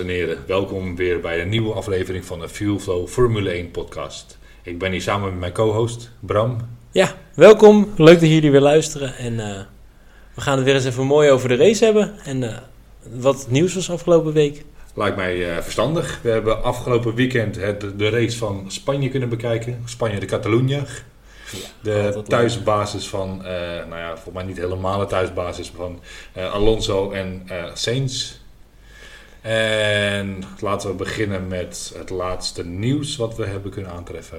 En heren. Welkom weer bij een nieuwe aflevering van de Fuel Flow Formule 1 podcast. Ik ben hier samen met mijn co-host Bram. Ja, welkom. Leuk dat jullie weer luisteren. En eh, we gaan het weer eens even mooi over de race hebben. En uh, wat nieuws was afgelopen week. Lijkt mij uh, verstandig. We hebben afgelopen weekend het, de race van Spanje kunnen bekijken. Spanje de Catalunya. Ja, de thuisbasis van, nou ja, volgens mij niet helemaal de thuisbasis van Alonso en Sainz. En laten we beginnen met het laatste nieuws wat we hebben kunnen aantreffen.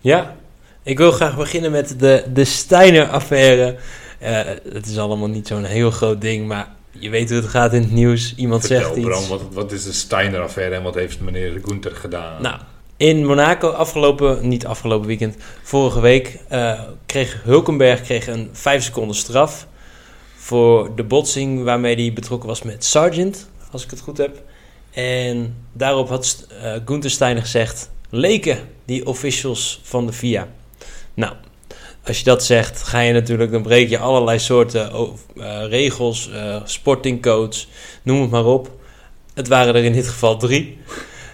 Ja, ik wil graag beginnen met de, de Steiner-affaire. Uh, het is allemaal niet zo'n heel groot ding, maar je weet hoe het gaat in het nieuws. Iemand Vertel, zegt iets. Bram, wat, wat is de Steiner-affaire en wat heeft meneer Gunther gedaan? Nou, in Monaco afgelopen, niet afgelopen weekend, vorige week uh, kreeg Hulkenberg kreeg een 5 seconden straf voor de botsing waarmee hij betrokken was met Sargent als ik het goed heb. En daarop had uh, Gunther Steiner gezegd: leken die officials van de FIA. Nou, als je dat zegt, ga je natuurlijk, dan breek je allerlei soorten uh, regels, uh, sportingcodes, noem het maar op. Het waren er in dit geval drie.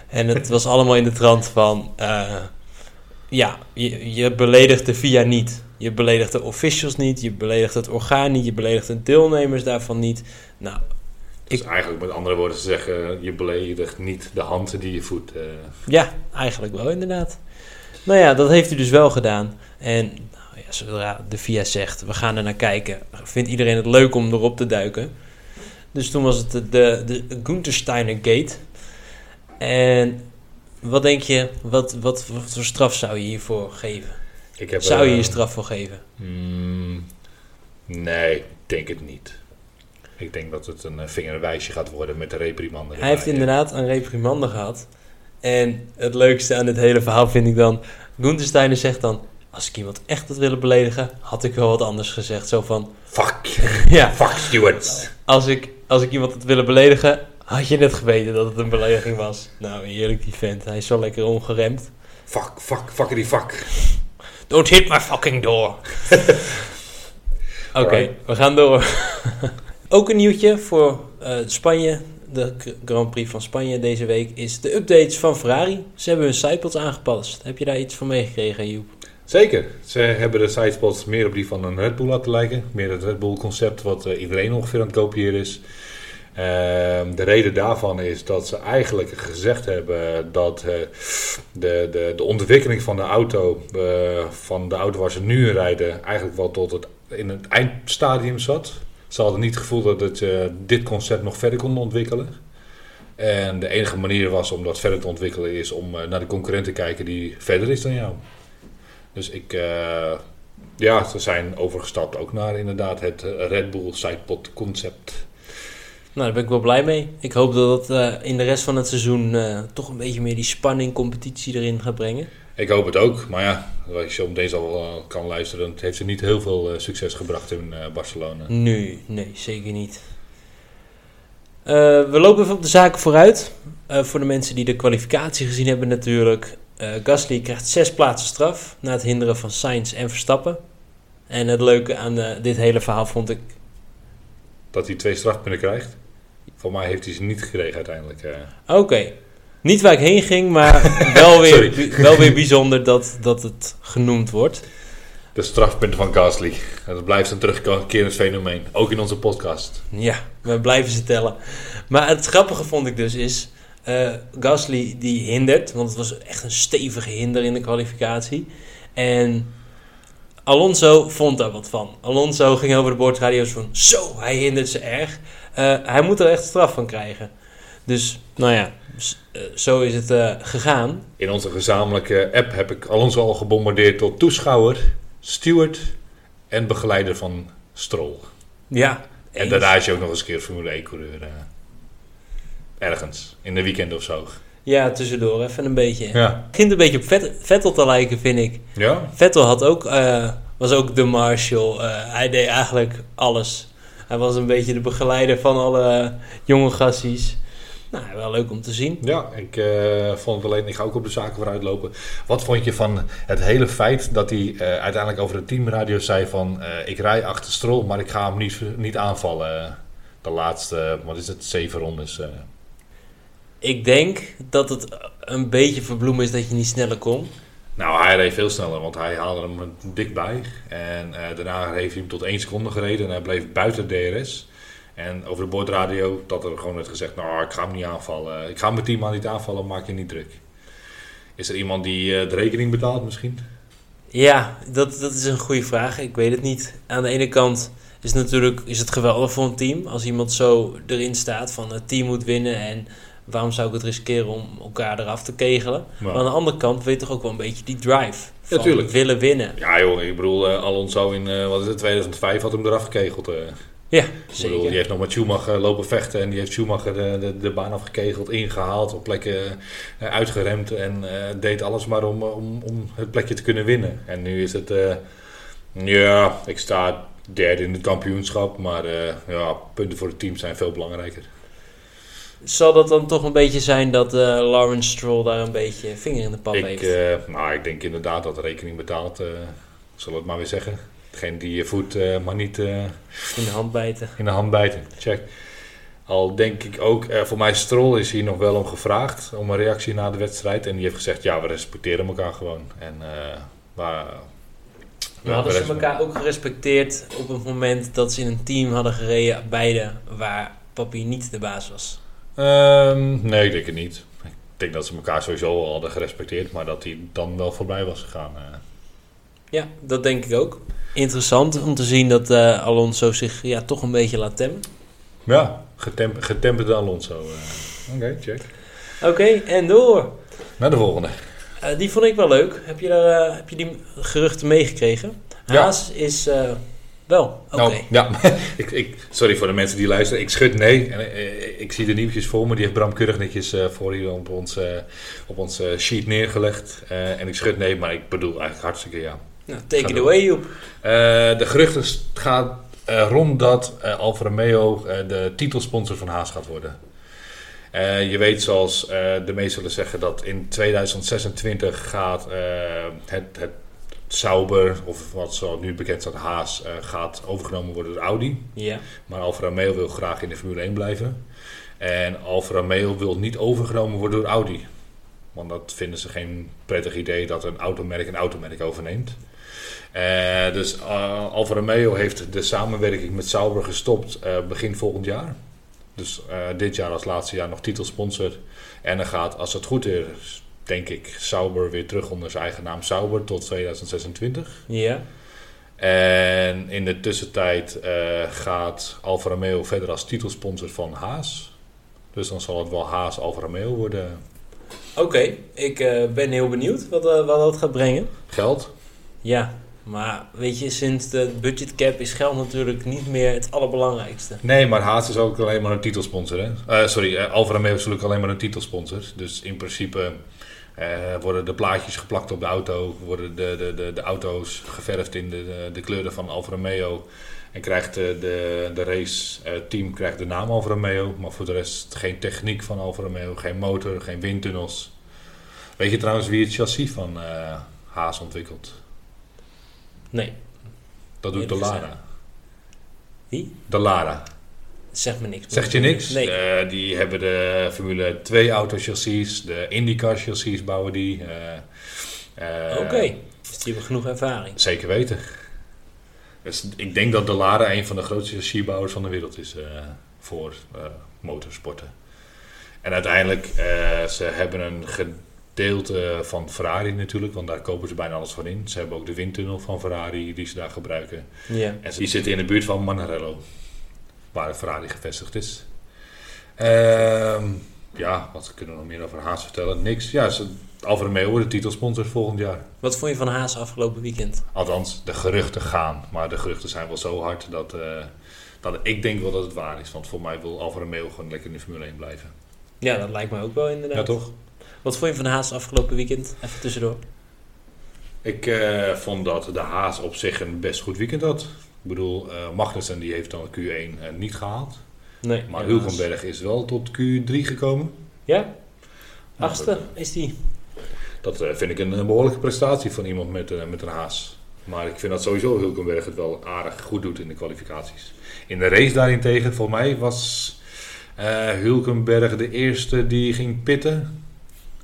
En het was allemaal in de trant van: ja, je, je beledigt de FIA niet. Je beledigt de officials niet, je beledigt het orgaan niet, je beledigt de deelnemers daarvan niet. Nou, dus eigenlijk met andere woorden te zeggen, je beledigt niet de hand die je voet. Uh... Ja, eigenlijk wel inderdaad. Nou ja, dat heeft u dus wel gedaan. En nou ja, zodra de VIA zegt, we gaan er naar kijken, vindt iedereen het leuk om erop te duiken. Dus toen was het de, de, de Gunther Steiner Gate. En wat denk je, wat, wat, wat voor straf zou je hiervoor geven? Ik heb, zou je je straf voor geven? Mm, nee, denk het niet. Ik denk dat het een eh, vingerwijsje gaat worden met de reprimande. Hij heeft inderdaad een reprimande gehad. En het leukste aan dit hele verhaal vind ik dan... Gunther Steiner zegt dan... Als ik iemand echt had willen beledigen, had ik wel wat anders gezegd. Zo van... Fuck. ja. Fuck Stewart. Als ik, als ik iemand had willen beledigen, had je net geweten dat het een belediging was. Nou, heerlijk die vent. Hij is zo lekker ongeremd. Fuck, fuck, die fuck. Don't hit my fucking door. Oké, okay, we gaan door. Ook een nieuwtje voor uh, Spanje, de Grand Prix van Spanje deze week, is de updates van Ferrari. Ze hebben hun sideboards aangepast. Heb je daar iets van meegekregen, Joep? Zeker. Ze hebben de sideboards meer op die van een Red Bull laten lijken. Meer het Red Bull concept wat uh, iedereen ongeveer aan het kopiëren is. Uh, de reden daarvan is dat ze eigenlijk gezegd hebben dat uh, de, de, de ontwikkeling van de auto, van de auto waar ze nu rijden, eigenlijk wel tot het, in het eindstadium zat. Ze hadden niet het gevoel dat het, uh, dit concept nog verder kon ontwikkelen. En de enige manier was om dat verder te ontwikkelen is om uh, naar de concurrent te kijken die verder is dan jou. Dus ik, uh, ja, ze zijn overgestapt ook naar inderdaad het Red Bull Sidepod concept. Nou, daar ben ik wel blij mee. Ik hoop dat het in de rest van het seizoen toch een beetje meer die spanning, competitie erin gaat brengen. Ik hoop het ook, maar ja, als je op deze al kan luisteren, het heeft ze niet heel veel succes gebracht in Barcelona. Nee, nee, zeker niet. Uh, we lopen even op de zaken vooruit. Uh, voor de mensen die de kwalificatie gezien hebben natuurlijk. Uh, Gasly krijgt zes plaatsen straf na het hinderen van Sainz en Verstappen. En het leuke aan dit hele verhaal vond ik... Dat hij twee strafpunten krijgt. Voor mij heeft hij ze niet gekregen uiteindelijk. Oké. Okay. Niet waar ik heen ging, maar wel weer, wel weer bijzonder dat, dat het genoemd wordt. De strafpunten van Gasly. Dat blijft een terugkerend fenomeen. Ook in onze podcast. Ja, we blijven ze tellen. Maar het grappige vond ik dus is... Uh, Gasly die hindert, want het was echt een stevige hinder in de kwalificatie. En Alonso vond daar wat van. Alonso ging over de boordradio's van... Zo, hij hindert ze erg. Uh, hij moet er echt straf van krijgen. Dus, nou ja, zo is het uh, gegaan. In onze gezamenlijke app heb ik Alonso al gebombardeerd tot toeschouwer, steward en begeleider van Stroll. Ja. En daarna is je ook nog eens een keer Formule 1-coureur. Uh, ergens, in de weekend of zo. Ja, tussendoor even een beetje. Ja. Het begint een beetje op Vettel te lijken, vind ik. Ja? Vettel had ook, uh, was ook de marshal. hij deed eigenlijk alles. Hij was een beetje de begeleider van alle jonge gassies. Nou, wel leuk om te zien. Ja, ik uh, vond het alleen, ik ga ook op de zaken vooruit lopen. Wat vond je van het hele feit dat hij uh, uiteindelijk over de teamradio zei van... Uh, ik rij achter Stroll, maar ik ga hem niet, niet aanvallen. De laatste, wat is het, zeven rondes. Ik denk dat het een beetje verbloemen is dat je niet sneller kon. Nou, hij reed veel sneller, want hij haalde hem dik bij. En eh, daarna heeft hij hem tot 1 seconde gereden en hij bleef buiten DRS. En over de boordradio dat er gewoon werd gezegd, nou, ik ga hem niet aanvallen. Ik ga mijn team aan niet aanvallen, maak je niet druk. Is er iemand die eh, de rekening betaalt misschien? Ja, dat, dat is een goede vraag. Ik weet het niet. Aan de ene kant is het natuurlijk is het geweldig voor een team. Als iemand zo erin staat van het team moet winnen en waarom zou ik het riskeren om elkaar eraf te kegelen. Maar- Maar aan de andere kant weet je toch ook wel een beetje die drive. Van Ja, tuurlijk. willen winnen. Ja joh, ik bedoel, eh, Alonso in eh, wat is het, 2005 had hem eraf gekegeld. Ja, bedoel, die zeker. heeft nog met Schumacher lopen vechten en die heeft Schumacher de, de, de baan afgekegeld, ingehaald, op plekken eh, uitgeremd en eh, deed alles maar om, om, om het plekje te kunnen winnen. En nu is het, eh, ja, ik sta derde in het kampioenschap, maar ja, punten voor het team zijn veel belangrijker. Zal dat dan toch een beetje zijn dat eh, Lawrence Stroll daar een beetje vinger in de pap Ik, heeft? nou, ik denk inderdaad dat de rekening betaalt, we het maar weer zeggen. Degene die je voet eh, maar niet... eh, in de hand bijten. in de hand bijten. Check. Al denk ik ook, eh, voor mij Stroll is hier nog wel om gevraagd, om een reactie na de wedstrijd. En die heeft gezegd, ja, we respecteren elkaar gewoon. En waar... Maar hadden ze elkaar ook gerespecteerd op het moment dat ze in een team hadden gereden, beide, waar papi niet de baas was? Ehm, nee, ik denk het niet. Ik denk dat ze elkaar sowieso al hadden gerespecteerd, maar dat hij dan wel voorbij was gegaan. Ja, dat denk ik ook. Interessant om te zien dat eh, Alonso zich ja, toch een beetje laat temmen. Ja, getemp getemperde Alonso. eh. Oké, check. Oké, en door. Naar de volgende. Eh, die vond ik wel leuk. Heb je, daar, heb je die geruchten meegekregen? Ja. Haas is wel, oké. Nou, ja, ik, ik, sorry voor de mensen die luisteren. Ik schud nee. En, ik zie de nieuwtjes voor me. Die heeft Bram keurig netjes voor hier op ons, op ons sheet neergelegd. En ik schud nee, maar ik bedoel eigenlijk hartstikke ja. Nou, take it away, Joep. Eh, de geruchten gaan eh, rond dat eh, Alfa Romeo de titelsponsor van Haas gaat worden. Je weet zoals de meesten zullen zeggen dat in 2026 gaat het, het Sauber, of wat zo nu bekend staat Haas, gaat overgenomen worden door Audi. Ja, Maar Alfa Romeo wil graag in de Formule 1 blijven. En Alfa Romeo wil niet overgenomen worden door Audi. Want dat vinden ze geen prettig idee dat een automerk een automerk overneemt. Eh, dus eh, Alfa Romeo heeft de samenwerking met Sauber gestopt eh, begin volgend jaar. Dus dit jaar als laatste jaar nog titelsponsor. En dan gaat, als het goed is, denk ik, Sauber weer terug onder zijn eigen naam Sauber tot 2026. ja. En in de tussentijd gaat Alfa Romeo verder als titelsponsor van Haas. Dus dan zal het wel Haas Alfa Romeo worden. Oké, ik ben heel benieuwd wat, wat dat gaat brengen. Geld? Ja, maar weet je, sinds de budgetcap is geld natuurlijk niet meer het allerbelangrijkste. Nee, maar Haas is ook alleen maar een titelsponsor. Hè? Eh, sorry, eh, Alfa Romeo is natuurlijk alleen maar een titelsponsor. Dus in principe eh, worden de plaatjes geplakt op de auto. Worden de, de, de, de auto's geverfd in de, de, kleuren van Alfa Romeo. En krijgt de, de, de race team krijgt de naam Alfa Romeo. Maar voor de rest geen techniek van Alfa Romeo. Geen motor, geen windtunnels. Weet je trouwens wie het chassis van Haas ontwikkelt? Nee, Dat doet de Lara. Wie? De Lara. zeg me niks. Zegt je niks? Nee. Eh, die hebben de Formule 2 autochassis, de IndyCar chassis bouwen die. eh, eh, Oké, dus die hebben genoeg ervaring. Zeker weten. Dus ik denk dat de Lara een van de grootste chassisbouwers van de wereld is voor motorsporten. En uiteindelijk, ze hebben een gedeelte van Ferrari natuurlijk, want daar kopen ze bijna alles van in. Ze hebben ook de windtunnel van Ferrari die ze daar gebruiken. Ja. En die zitten in de buurt van Manarello, waar Ferrari gevestigd is. Ehm, ja, wat kunnen we nog meer over Haas vertellen? Niks. Ja, ze, Alfa Romeo wordt de titelsponsor volgend jaar. Wat vond je van Haas afgelopen weekend? Althans, de geruchten gaan. Maar de geruchten zijn wel zo hard dat, eh, dat ik denk wel dat het waar is. Want voor mij wil Alfa Romeo gewoon lekker in de Formule 1 blijven. Ja, dat lijkt me ook wel inderdaad. Ja, toch? Wat vond je van Haas afgelopen weekend? Even tussendoor. Ik eh, vond dat de Haas op zich een best goed weekend had. Ik bedoel, eh Magnussen die heeft dan Q1 eh, niet gehaald. Nee. Maar. Hulkenberg is wel tot Q3 gekomen. Ja? Nou, Achtste is die. Dat vind ik een, een behoorlijke prestatie van iemand met, met een Haas. Maar ik vind dat sowieso Hulkenberg het wel aardig goed doet in de kwalificaties. In de race daarentegen, voor mij was Hulkenberg, de eerste die ging pitten.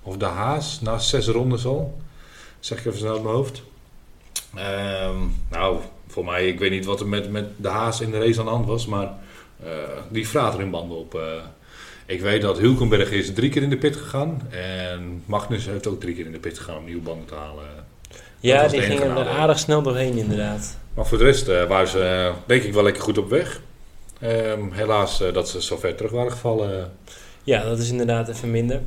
Of de Haas, na zes rondes al. Zeg ik even snel uit mijn hoofd. Ehm, nou, voor mij, ik weet niet wat er met, met de Haas in de race aan de hand was, maar eh, die vraat er in banden op. eh. ik weet dat Hulkenberg is drie keer in de pit gegaan. En Magnus heeft ook drie keer in de pit gegaan om nieuwe banden te halen. Ja, die gingen er aardig snel doorheen inderdaad. Maar voor de rest eh, waren ze denk ik wel lekker goed op weg. Ehm, helaas dat ze zo ver terug waren gevallen. Ja, dat is inderdaad even minder.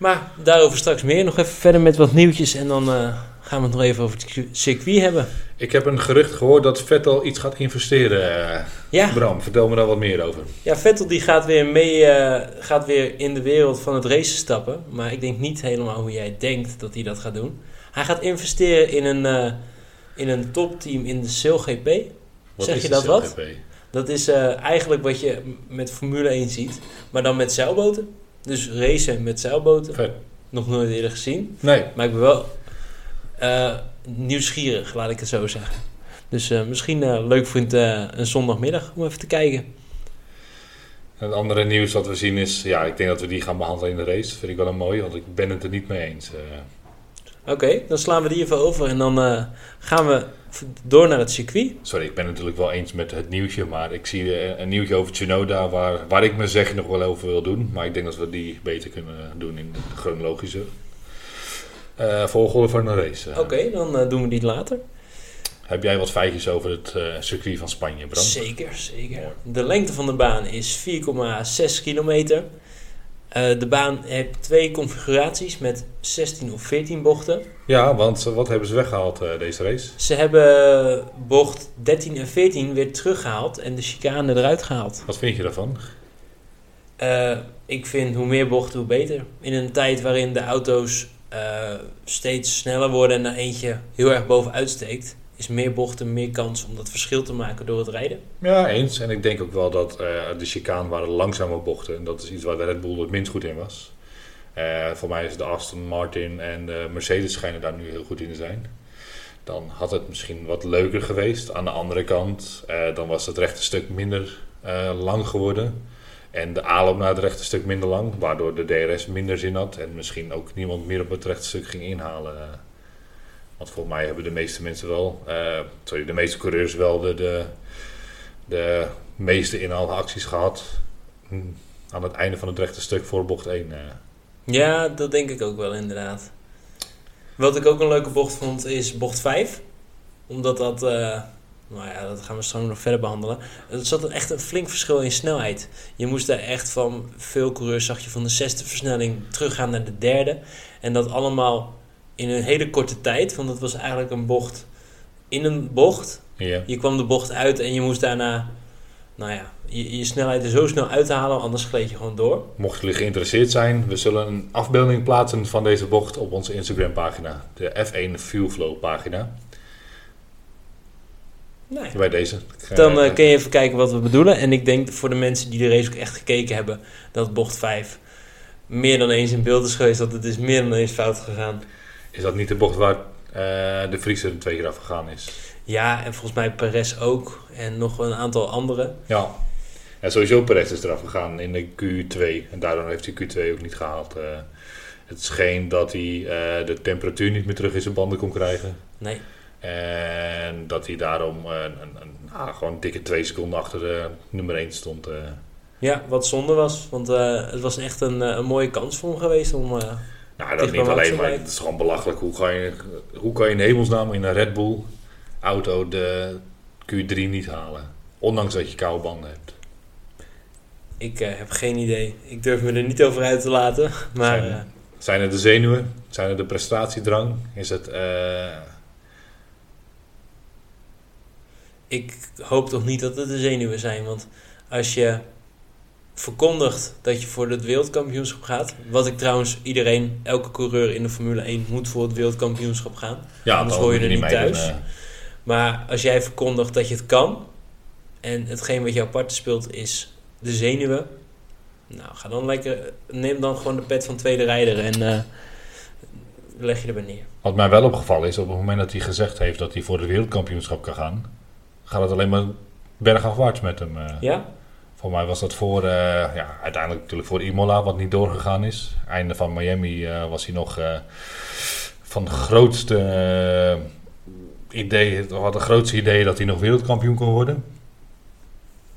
Maar daarover straks meer. Nog even verder met wat nieuwtjes en dan eh, gaan we het nog even over het circuit hebben. Ik heb een gerucht gehoord dat Vettel iets gaat investeren. eh. Ja, Bram, vertel me daar wat meer over. ja Vettel die gaat weer mee, eh, gaat weer in de wereld van het racen stappen. Maar ik denk niet helemaal hoe jij denkt dat hij dat gaat doen. Hij gaat investeren in een, in een topteam in de Sail GP. Wat Zeg je dat wat? Dat is eigenlijk wat je met Formule 1 ziet, maar dan met zeilboten. Dus racen met zeilboten. Vet. Nog nooit eerder gezien. Nee, Maar ik ben wel eh, nieuwsgierig, laat ik het zo zeggen. Dus eh, misschien eh, leuk voor een, een zondagmiddag om even te kijken. het andere nieuws wat we zien is... Ja, ik denk dat we die gaan behandelen in de race. vind ik wel een mooi, want ik ben het er niet mee eens. Oké, dan slaan we die even over en dan eh, gaan we door naar het circuit. sorry, ik ben natuurlijk wel eens met het nieuwtje. Maar ik zie eh, een nieuwtje over Tsunoda waar, waar ik me zeg nog wel over wil doen. Maar ik denk dat we die beter kunnen doen in de chronologische eh volgorde van de race. Oké, dan doen we die later. Heb jij wat feitjes over het circuit van Spanje, Bram? Zeker, zeker. De lengte van de baan is 4,6 kilometer. Eh, de baan heeft twee configuraties met 16 of 14 bochten. Ja, want eh, wat hebben ze weggehaald eh, deze race? Ze hebben bocht 13 en 14 weer teruggehaald en de chicane eruit gehaald. Wat vind je daarvan? Ik vind hoe meer bochten, hoe beter. In een tijd waarin de auto's steeds sneller worden en er eentje heel erg bovenuit steekt, is meer bochten meer kans om dat verschil te maken door het rijden. Ja, eens. En ik denk ook wel dat eh, de chicane waren langzame bochten. En dat is iets waar de Red Bull het minst goed in was. Eh, voor mij is de Aston Martin en de Mercedes schijnen daar nu heel goed in te zijn. Dan had het misschien wat leuker geweest. Aan de andere kant, eh, dan was het rechte stuk minder lang geworden. En de aanloop naar het rechte stuk minder lang. Waardoor de DRS minder zin had. En misschien ook niemand meer op het rechte stuk ging inhalen. Want volgens mij hebben de meeste mensen wel, eh, sorry, de meeste coureurs wel de, de, de meeste inhaalacties gehad. hm, Aan het einde van het rechte stuk voor bocht 1. eh. Ja, dat denk ik ook wel inderdaad. Wat ik ook een leuke bocht vond is bocht 5. Omdat dat, eh, nou ja, dat gaan we straks nog verder behandelen. Er zat echt een flink verschil in snelheid. Je moest daar echt van, veel coureurs zag je van de zesde versnelling teruggaan naar de derde. En dat allemaal in een hele korte tijd. Want het was eigenlijk een bocht in een bocht. Ja. Je kwam de bocht uit en je moest daarna, nou ja, je, je snelheid er zo snel uithalen. Anders gleed je gewoon door. Mochten jullie geïnteresseerd zijn, we zullen een afbeelding plaatsen van deze bocht op onze Instagram pagina. De F1 Fuelflow pagina. Nou ja. Bij deze. Dan Eh, eh, kun je even kijken wat we bedoelen. En ik denk voor de mensen die de race ook echt gekeken hebben, dat bocht 5 meer dan eens in beeld is geweest. Dat het is meer dan eens fout gegaan. Is dat niet de bocht waar eh, de Vries er twee keer afgegaan is? Ja, en volgens mij Perez ook. En nog een aantal anderen. Ja. En sowieso Perez is eraf gegaan in de Q2. En daardoor heeft hij Q2 ook niet gehaald. Eh, het scheen dat hij eh, de temperatuur niet meer terug in zijn banden kon krijgen. Nee. En dat hij daarom een, een, ah, gewoon dikke twee seconden achter de nummer 1 stond. Ja, wat zonde was. Want het was echt een, een mooie kans voor hem geweest om... eh, Nou, dat niet alleen, maar het is gewoon belachelijk. Hoe kan je, hoe kan je in hemelsnaam in een Red Bull auto de Q3 niet halen? Ondanks dat je koude banden hebt. ik eh, heb geen idee. Ik durf me er niet over uit te laten. Maar Zijn- eh, Zijn het de zenuwen? Zijn het de prestatiedrang? Is het... eh, ik hoop toch niet dat het de zenuwen zijn. Want als je verkondigt dat je voor het wereldkampioenschap gaat. Wat ik trouwens iedereen, elke coureur in de Formule 1 moet voor het wereldkampioenschap gaan. ja, Anders hoor je er niet thuis. eh. Maar als jij verkondigt dat je het kan. En hetgeen wat jou apart speelt is de zenuwen. Nou, ga dan lekker. Neem dan gewoon de pet van tweede rijder en eh, leg je erbij neer. Wat mij wel opgevallen is, op het moment dat hij gezegd heeft dat hij voor het wereldkampioenschap kan gaan, gaat het alleen maar bergafwaarts met hem. eh. Ja? Voor mij was dat voor, eh, ja, uiteindelijk natuurlijk voor Imola, wat niet doorgegaan is. Einde van Miami eh, was hij nog eh, van de grootste idee, had de grootste idee dat hij nog wereldkampioen kon worden.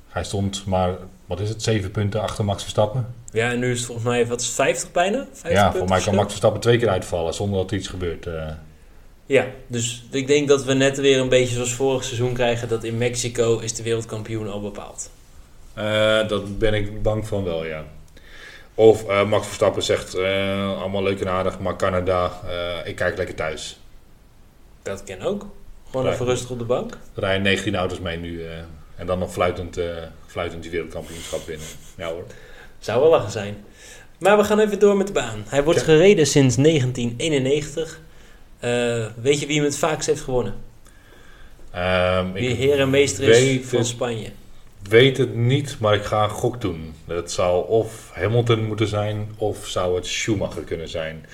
Hij stond maar, wat is het, zeven punten achter Max Verstappen. Ja, en nu is het volgens mij, wat is het, 50 bijna? 50 ja, voor mij kan? Max Verstappen twee keer uitvallen zonder dat er iets gebeurt. Ja, dus ik denk dat we net weer een beetje zoals vorig seizoen krijgen... dat in Mexico is de wereldkampioen al bepaald. Eh, dat ben ik bang van wel, ja. Of eh, Max Verstappen zegt, eh, allemaal leuk en aardig, maar Canada, ik kijk lekker thuis. Dat ken ook. Gewoon even rustig op de bank. Er rijden 19 auto's mee nu. en dan nog fluitend, fluitend die wereldkampioenschap winnen. Ja hoor. Zou wel lachen zijn. Maar we gaan even door met de baan. Hij wordt Ja. gereden sinds 1991. Eh, weet je wie hem het vaakst heeft gewonnen? Ehm, Wie heer en meester is van Spanje. Weet het niet, maar ik ga een gok doen. Het zou of Hamilton moeten zijn, of zou het Schumacher kunnen zijn.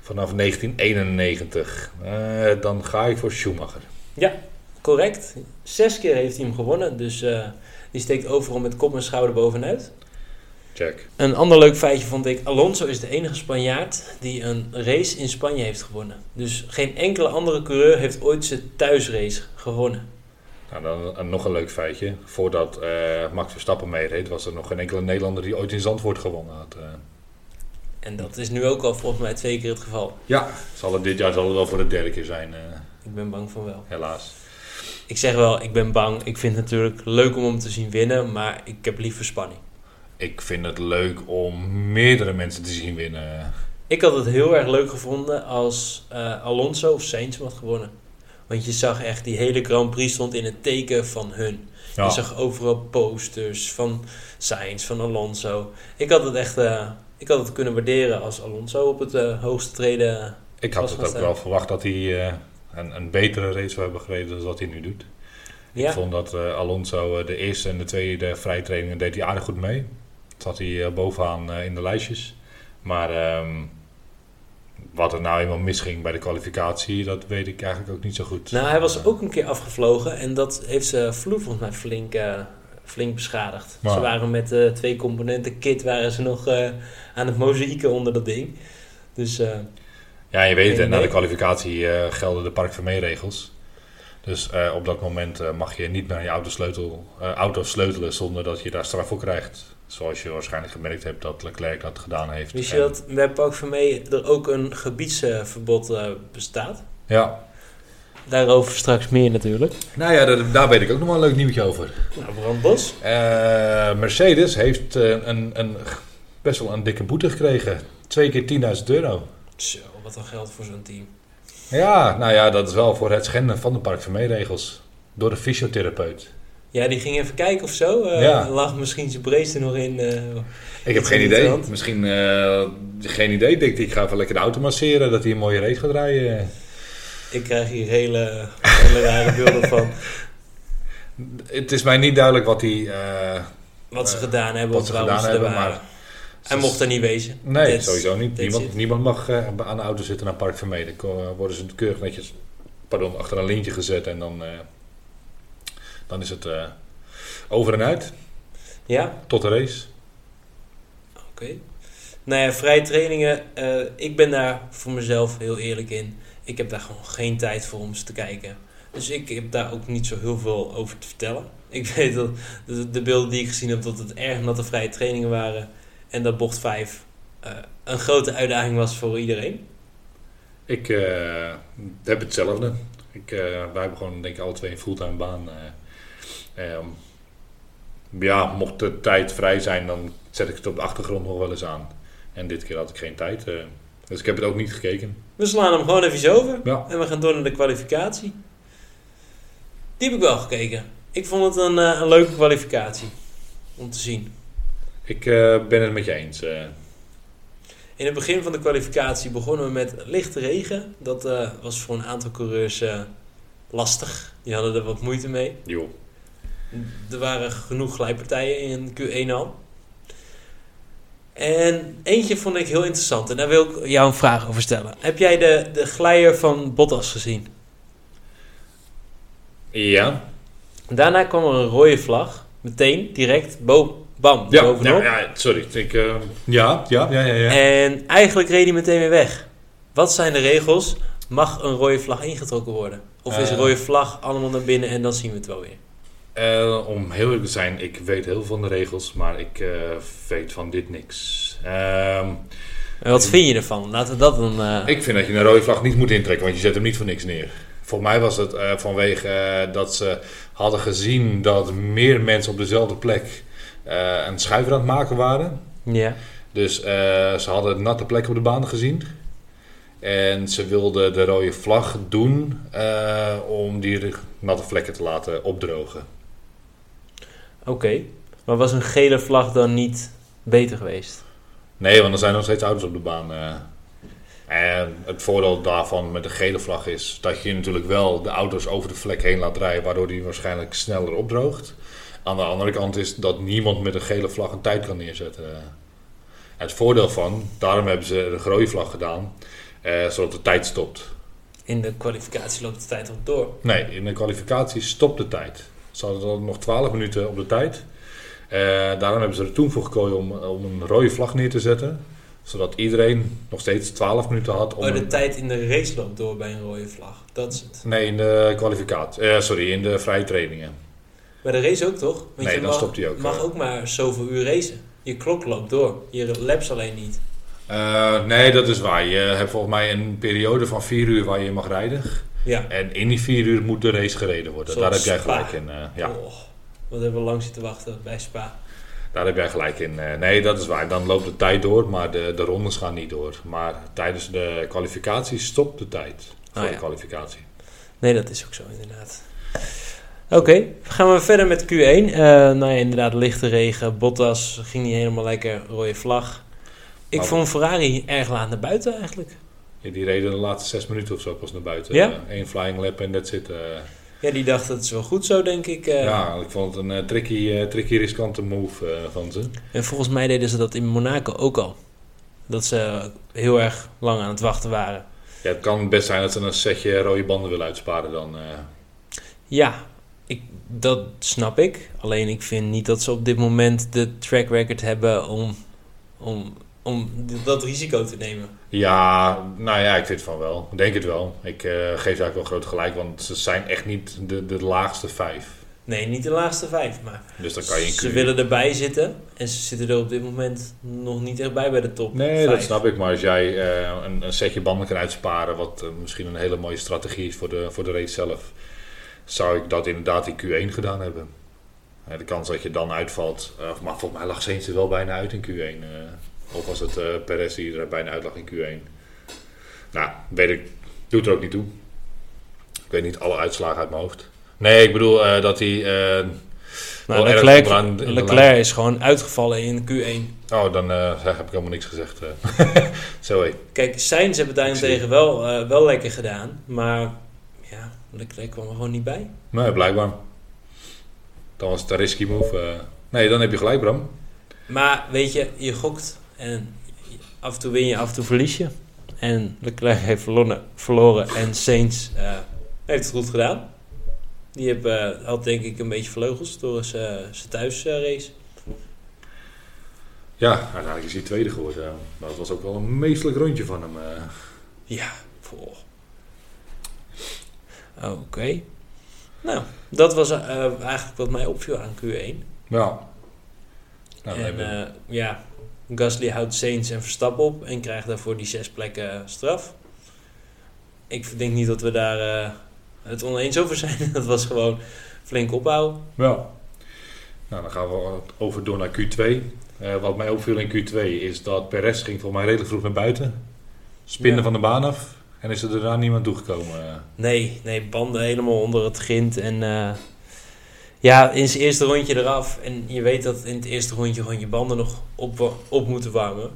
Vanaf 1991. Eh, dan ga ik voor Schumacher. Ja, correct. Zes keer heeft hij hem gewonnen. Dus eh, die steekt overal met kop en schouder bovenuit. Check. Een ander leuk feitje vond ik. Alonso is de enige Spanjaard die een race in Spanje heeft gewonnen. Dus geen enkele andere coureur heeft ooit zijn thuisrace gewonnen. Nou, dan een- nog een leuk feitje. Voordat eh, Max Verstappen meereed, was er nog geen enkele Nederlander die ooit in Zandvoort gewonnen had. eh. En dat is nu ook al volgens mij twee keer het geval. Ja, zal het dit jaar zal het wel voor de derde keer zijn, eh, Ik ben bang van wel. helaas. Ik zeg wel, ik ben bang. Ik vind het natuurlijk leuk om hem te zien winnen, maar ik heb liever spanning. Ik vind het leuk om meerdere mensen te zien winnen. Ik had het heel erg leuk gevonden als Alonso of Sainz had gewonnen. Want je zag echt, die hele Grand Prix stond in het teken van hun. Ja, Je zag overal posters van Sainz, van Alonso. Ik had het echt eh, ik had het kunnen waarderen als Alonso op het eh, hoogste treden. ik had het ook wel verwacht dat hij eh, een, een betere race zou hebben gereden dan wat hij nu doet. Ik vond dat Alonso de eerste en de tweede vrije trainingen deed hij aardig goed mee. Zat hij bovenaan in de lijstjes. Maar ehm, wat er nou eenmaal misging bij de kwalificatie, dat weet ik eigenlijk ook niet zo goed. nou hij was ook een keer afgevlogen en dat heeft ze vloer volgens mij flink, eh, flink beschadigd. Maar- Ze waren met eh, twee componenten kit waren ze nog eh, aan het mozaïeken onder dat ding. Dus Ja, je weet het, na de kwalificatie gelden de Park regels. Dus op dat moment mag je niet naar je auto, sleutel, auto sleutelen zonder dat je daar straf voor krijgt. Zoals je waarschijnlijk gemerkt hebt dat Leclerc dat gedaan heeft. wist je dat bij Park Vermee er ook een gebiedsverbod eh, bestaat? Ja. Daarover straks meer natuurlijk. Nou ja, daar, daar weet ik ook nog wel een leuk nieuwtje over. Nou, Brand Bos. Eh, Mercedes heeft eh, een, een, best wel een dikke boete gekregen. Twee keer 10.000 euro. Zo, wat een geld voor zo'n team. Ja, nou ja, dat is wel voor het schenden van de Park regels Door de fysiotherapeut. Ja, die ging even kijken of zo. Eh, Ja. Lag misschien zijn brace er nog in. eh. Ik heb Is geen idee. Misschien eh, geen idee. Ik denk, ik ga even lekker de auto masseren. Dat hij een mooie race gaat rijden. ik krijg hier hele, hele rare beelden van Het is mij niet duidelijk wat hij... eh, wat ze Eh, gedaan hebben. wat ze gedaan ze hebben, maar- Hij mocht er niet wezen. Nee, That's- sowieso niet. Niemand, niemand mag eh, aan de auto zitten naar Park Vermee. Dan worden ze keurig netjes pardon, achter een lintje gezet. En dan, eh, dan is het eh, over en uit. Ja, Tot de race. oké. Nou ja, vrije trainingen. eh, ik ben daar voor mezelf heel eerlijk in. Ik heb daar gewoon geen tijd voor om ze te kijken. Dus ik heb daar ook niet zo heel veel over te vertellen. Ik weet dat de, de beelden die ik gezien heb, dat het erg natte vrije trainingen waren. En dat bocht 5 een grote uitdaging was voor iedereen. Ik eh, heb hetzelfde. Ik, eh, wij hebben gewoon denk ik alle twee een fulltime baan. Ehm, ja, mocht de tijd vrij zijn, dan zet ik het op de achtergrond nog wel eens aan. En dit keer had ik geen tijd. eh, dus ik heb het ook niet gekeken. We slaan hem gewoon even over. Ja. En we gaan door naar de kwalificatie. Die heb ik wel gekeken. Ik vond het een, eh, een leuke kwalificatie. Om te zien. Ik eh, ben het met je eens. In het begin van de kwalificatie begonnen we met lichte regen. Dat was voor een aantal coureurs lastig. Die hadden er wat moeite mee. joh. Er waren genoeg glijpartijen in Q1 al. En eentje vond ik heel interessant. En daar wil ik jou een vraag over stellen. Heb jij de, de glijer van Bottas gezien? Ja, Daarna kwam er een rode vlag. Meteen, direct, boom, bam, Ja, bovenop. ja, ja, sorry. Ik, eh, ja, ja, ja, ja. ja. En eigenlijk reed hij meteen weer weg. Wat zijn de regels? Mag een rode vlag ingetrokken worden? Of is een Eh. rode vlag allemaal naar binnen en dan zien we het wel weer? Eh, om heel eerlijk te zijn, ik weet heel veel van de regels, maar ik eh, weet van dit niks. Ehm, En wat vind je ervan? Laten we dat dan... eh, ik vind dat je een rode vlag niet moet intrekken, want je zet hem niet voor niks neer. Volgens mij was het vanwege dat ze hadden gezien dat meer mensen op dezelfde plek een schuiver aan het maken waren. Ja. Dus ze hadden natte plekken op de baan gezien. En ze wilden de rode vlag doen om die natte vlekken te laten opdrogen. Oké. Maar was een gele vlag dan niet beter geweest? Nee, want er zijn nog steeds auto's op de baan. eh. En het voordeel daarvan met de gele vlag is dat je natuurlijk wel de auto's over de vlek heen laat rijden, waardoor die waarschijnlijk sneller opdroogt. Aan de andere kant is dat niemand met een gele vlag een tijd kan neerzetten. Het voordeel van, daarom hebben ze de rode vlag gedaan, eh, zodat de tijd stopt. In de kwalificatie loopt de tijd nog door. Nee, in de kwalificatie stopt de tijd. Ze hadden nog 12 minuten op de tijd. Eh, daarom hebben ze er toen voor gekozen om, om een rode vlag neer te zetten. Zodat iedereen nog steeds 12 minuten had om. Oh, de een- tijd in de race loopt door bij een rode vlag. Dat is het. Nee, in de kwalificatie. Eh, sorry, in de vrije trainingen. Bij de race ook toch? Want Nee, je dan mag, stopt hij ook, mag ook maar zoveel uur racen. Je klok loopt door. Je laps alleen niet. Eh, nee, dat is waar. Je hebt volgens mij een periode van 4 uur waar je mag rijden. Ja. En in die 4 uur moet de race gereden worden. Zoals Daar heb jij Spa. gelijk in. eh, ja. Oh, wat hebben we lang zitten wachten bij Spa. Daar heb jij gelijk in. Eh, Nee, dat is waar. Dan loopt de tijd door, maar de, de rondes gaan niet door. Maar tijdens de kwalificatie stopt de tijd voor Ah, ja. de kwalificatie. Nee, dat is ook zo inderdaad. Oké, gaan we verder met Q1. Eh nou ja, inderdaad, lichte regen. Bottas ging niet helemaal lekker. Rode vlag. Ik Maar- vond Ferrari erg laat naar buiten eigenlijk. Ja, die reden de laatste zes minuten of zo pas naar buiten. Ja? Eén flying lap en that's it. eh. Ja, die dacht dat is wel goed zo, denk ik. eh. ja, ik vond het een eh, tricky, eh, tricky riskante move eh, van ze. En volgens mij deden ze dat in Monaco ook al. Dat ze heel erg lang aan het wachten waren. Ja, het kan best zijn dat ze een setje rode banden willen uitsparen dan. eh. Ja, ik, dat snap ik. Alleen ik vind niet dat ze op dit moment de track record hebben om, om, om dat risico te nemen. Ja, nou ja, ik vind van wel. Ik denk het wel. Ik eh, geef eigenlijk wel groot gelijk, want ze zijn echt niet de, de laagste vijf. Nee, niet de laatste vijf, maar Dus dan kan je ze willen erbij zitten. En ze zitten er op dit moment nog niet echt bij bij de top Nee, dat snap ik. Maar als jij eh, een, een setje banden kan uitsparen, wat eh, misschien een hele mooie strategie is voor de, voor de race zelf, zou ik dat inderdaad in Q1 gedaan hebben. De kans dat je dan uitvalt, maar volgens mij lag Sainz er wel bijna uit in Q1. Of was het eh Perez die er bijna uit lag in Q1? Nou, weet ik, doet er ook niet toe. Ik weet niet alle uitslagen uit mijn hoofd. Nee, ik bedoel eh, dat hij... eh, Nou, Leclerc, is gewoon uitgevallen in Q1. Oh, dan heb ik helemaal niks gezegd. Zo hé. Kijk, Sainz hebben het daarentegen wel, wel lekker gedaan. Maar ja, Leclerc kwam er gewoon niet bij. Nee, blijkbaar. Dan was het een risky move. Nee, dan heb je gelijk, Bram. Maar weet je, je gokt en af en toe win je, af en toe verlies je. En Leclerc heeft verloren, verloren en Sainz eh, heeft het goed gedaan. Die heb, eh, had denk ik een beetje vleugels door zijn zijn thuisrace. Ja, uiteindelijk is hij tweede geworden. Maar het was ook wel een meestelijk rondje van hem. eh. ja, voor. Oké. Nou, dat was eh, eigenlijk wat mij opviel aan Q1. Ja. Nou, en eh, ja, Gasly houdt Sainz en Verstappen op en krijgt daarvoor die zes plekken straf. Ik denk niet dat we daar eh, het oneens over zijn. Dat was gewoon flink opbouwen. ja. Nou, dan gaan we over door naar Q2. Eh, wat mij opviel in Q2 is dat Perez ging voor mij redelijk vroeg naar buiten. Spinnen Ja. van de baan af. En is er daarna niemand toegekomen. eh. Nee, nee, banden helemaal onder het grind. En eh, ja, in zijn eerste rondje eraf. En je weet dat in het eerste rondje gewoon je banden nog op, op moeten warmen.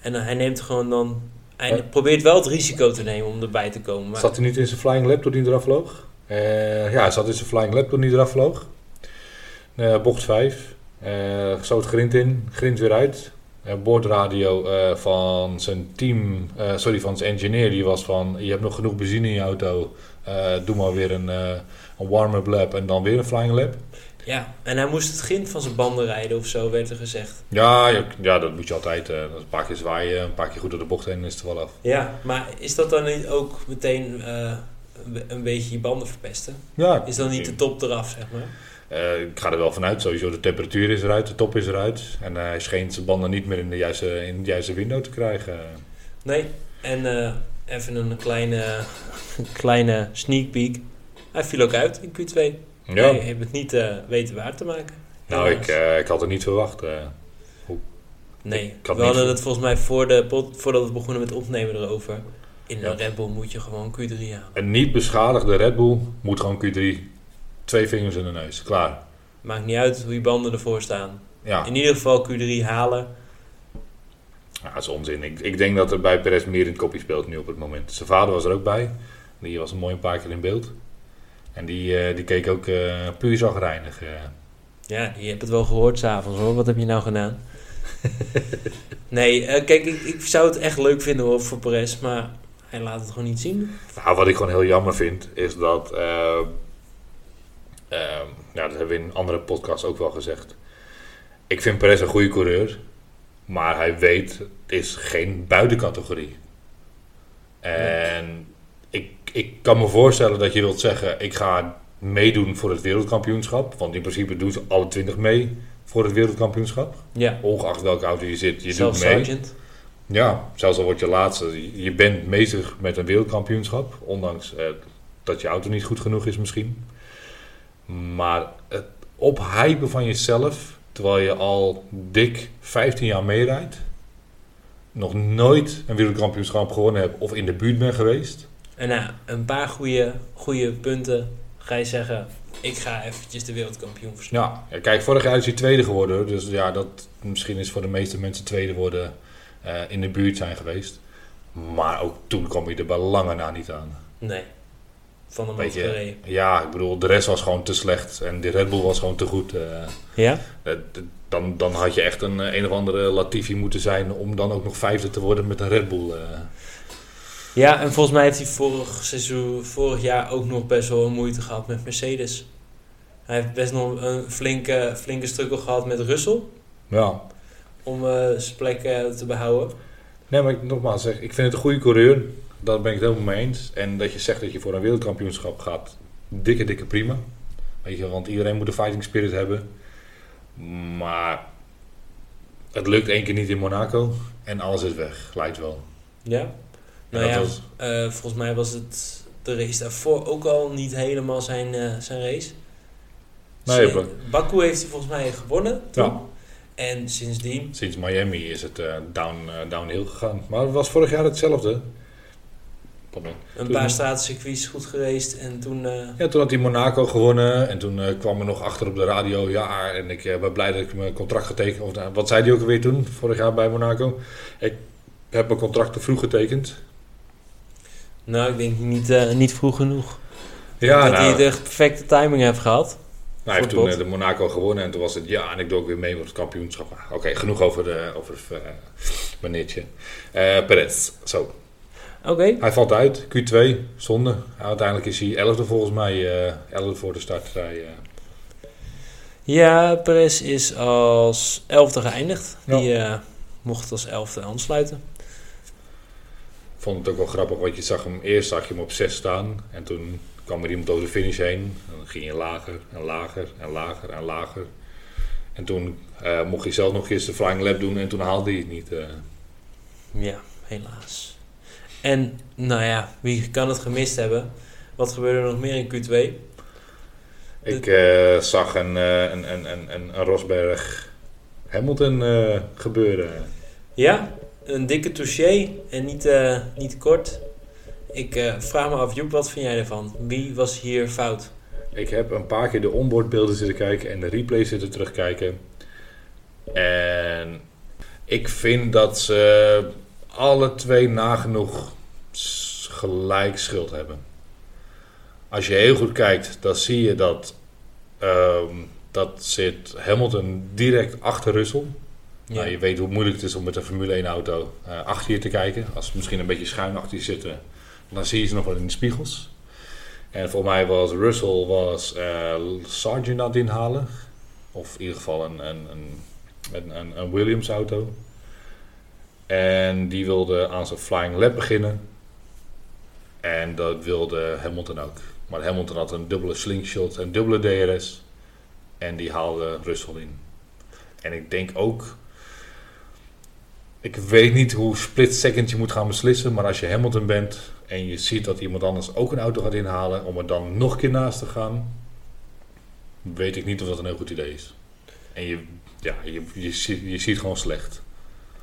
En hij neemt gewoon dan... Hij probeert wel het risico te nemen om erbij te komen. Maar Zat hij niet in zijn flying lap toen hij eraf vloog? Eh, ja, hij zat in zijn flying lap toen hij eraf vloog. Eh, bocht 5. Eh zo het grind in, grind weer uit. Eh boordradio van zijn team, sorry, van zijn engineer, die was van... Je hebt nog genoeg benzine in je auto, doe maar weer een, een warm-up lap en dan weer een flying lap. Ja, en hij moest het grind van zijn banden rijden of zo, werd er gezegd. Ja, ja, ja, dat moet je altijd. eh, een paar keer zwaaien, een paar keer goed door de bocht heen en is het er wel af. Ja, maar is dat dan niet ook meteen eh, een- beetje je banden verpesten? Ja, Is dan niet de top eraf, zeg maar? Eh, ik ga er wel vanuit, sowieso de temperatuur is eruit, de top is eruit. En hij scheen zijn banden niet meer in de juiste, in de juiste window te krijgen. Nee, en even een kleine, een kleine sneak peek. Hij viel ook uit in Q2. Ja, Hij heeft het niet eh, weten waar te maken. nou ik, eh, ik had het niet verwacht. eh. Nee, we hadden het volgens mij voor de pod- voordat we begonnen met opnemen erover. In Ja. een Red Bull moet je gewoon Q3 halen. Een niet beschadigde Red Bull moet gewoon Q3. Twee vingers in de neus, klaar. Maakt niet uit hoe je banden ervoor staan. Ja, In ieder geval Q3 halen. ja dat is onzin. Ik, ik denk dat er bij Perez meer in het kopje speelt nu op het moment. Zijn vader was er ook bij. Die was een mooi een paar keer in beeld. En die, eh, die keek ook eh, puur zagrijnig. eh. Ja, je hebt het wel gehoord s'avonds hoor. Wat heb je nou gedaan? nee, kijk, ik, ik zou het echt leuk vinden hoor, voor Perez. Maar hij laat het gewoon niet zien. Nou, wat ik gewoon heel jammer vind, is dat. eh, ja, dat hebben we in andere podcasts ook wel gezegd. Ik vind Perez een goede coureur, maar hij weet, het is geen buitencategorie. En ik kan me voorstellen dat je wilt zeggen: ik ga meedoen voor het wereldkampioenschap. Want in principe doen ze alle 20 mee voor het wereldkampioenschap. Ja, Ongeacht welke auto je zit, je doet mee. Sargent. Ja, zelfs al word je laatste. Je bent bezig met een wereldkampioenschap. Ondanks eh, dat je auto niet goed genoeg is misschien. Maar het ophypen van jezelf, terwijl je al dik 15 jaar meerijdt. Nog nooit een wereldkampioenschap gewonnen hebt of in de buurt bent geweest. En na een paar goede, goede punten ga je zeggen... Ik ga eventjes de wereldkampioen verslaan. Ja, ja, kijk, vorig jaar is hij tweede geworden. Dus ja, dat misschien is voor de meeste mensen tweede worden eh, in de buurt zijn geweest. Maar ook toen kwam hij er bij lange na niet aan. Nee. Van Weet je. Ja, ik bedoel, de rest was gewoon te slecht en de Red Bull was gewoon te goed. eh. Ja? Eh, dan, dan had je echt een, eh, een of andere Latifi moeten zijn om dan ook nog vijfde te worden met een Red Bull. Ja, en volgens mij heeft hij vorig, seizoen, vorig jaar ook nog best wel moeite gehad met Mercedes. Hij heeft best nog een flinke, flinke struggle gehad met Russell. Ja. Om eh, zijn plek eh, te behouden. Nee, maar ik, nogmaals zeg, ik vind het een goede coureur. Daar ben ik het helemaal mee eens. En dat je zegt dat je voor een wereldkampioenschap gaat, dikke, dikke prima. Weet je, want iedereen moet een fighting spirit hebben. Maar het lukt één keer niet in Monaco en alles is weg, lijkt wel. Ja? Nou ja, was- eh, volgens mij was het de race daarvoor ook al niet helemaal zijn, eh, zijn race. Nee, Sin- Baku heeft hij volgens mij gewonnen toen. Ja. En sindsdien... Sinds Miami is het eh, down, downhill gegaan. Maar het was vorig jaar hetzelfde. Pardon. Een Toen- paar stratencircuits goed geweest en toen... Ja, toen had hij Monaco gewonnen en toen kwam er nog achter op de radio, ja, en ik ben blij dat ik mijn contract getekend of nou, Wat zei hij ook alweer toen, vorig jaar bij Monaco? Ik heb mijn contract te vroeg getekend. Nou, ik denk niet, eh, niet vroeg genoeg. Ja, dat nou, hij de perfecte timing heeft gehad. nou, hij heeft toen eh, de Monaco gewonnen en toen was het ja, en ik doe ook weer mee met het kampioenschap. Ah, Oké, genoeg over, de, over uh, meneertje. Perez, zo. Oké, Hij valt uit, Q2, zonde. Uiteindelijk is hij 11e volgens mij, eh 11e voor de startrij. eh. ja, Perez is als elfde geëindigd. Ja. Die mocht als elfde aansluiten. Vond het ook wel grappig, want je zag hem eerst zag je hem op 6 staan. En toen kwam er iemand over de finish heen. En dan ging je lager en lager en lager en lager. En toen eh, mocht hij zelf nog eens de flying lap doen en toen haalde hij het niet. eh. Ja, helaas. En, nou ja, wie kan het gemist hebben? Wat gebeurde er nog meer in Q2? Ik eh, zag een, een, een, een, een, Rosberg Hamilton gebeuren. Ja, een dikke touché en niet, eh, niet kort. Ik eh, vraag me af, Joep, wat vind jij ervan? Wie was hier fout? Ik heb een paar keer de onboardbeelden zitten kijken en de replay zitten terugkijken. En ik vind dat ze alle twee nagenoeg gelijk schuld hebben. Als je heel goed kijkt, dan zie je dat, ehm, dat zit Hamilton direct achter Russell. Ja. Nou, je weet hoe moeilijk het is om met een Formule 1 auto eh, achter je te kijken. Als ze misschien een beetje schuin achter je zitten, dan zie je ze nog wel in de spiegels. En voor mij was Russell was, eh Sargent aan het inhalen. Of in ieder geval een, een, een, een, een, een Williams auto. En die wilde aan zijn Flying Lap beginnen. En dat wilde Hamilton ook. Maar Hamilton had een dubbele slingshot en dubbele DRS. En die haalde Russell in. En ik denk ook... Ik weet niet hoe split second je moet gaan beslissen. Maar als je Hamilton bent en je ziet dat iemand anders ook een auto gaat inhalen... om er dan nog een keer naast te gaan... weet ik niet of dat een heel goed idee is. En je, ja, je, je, ziet- je ziet gewoon slecht.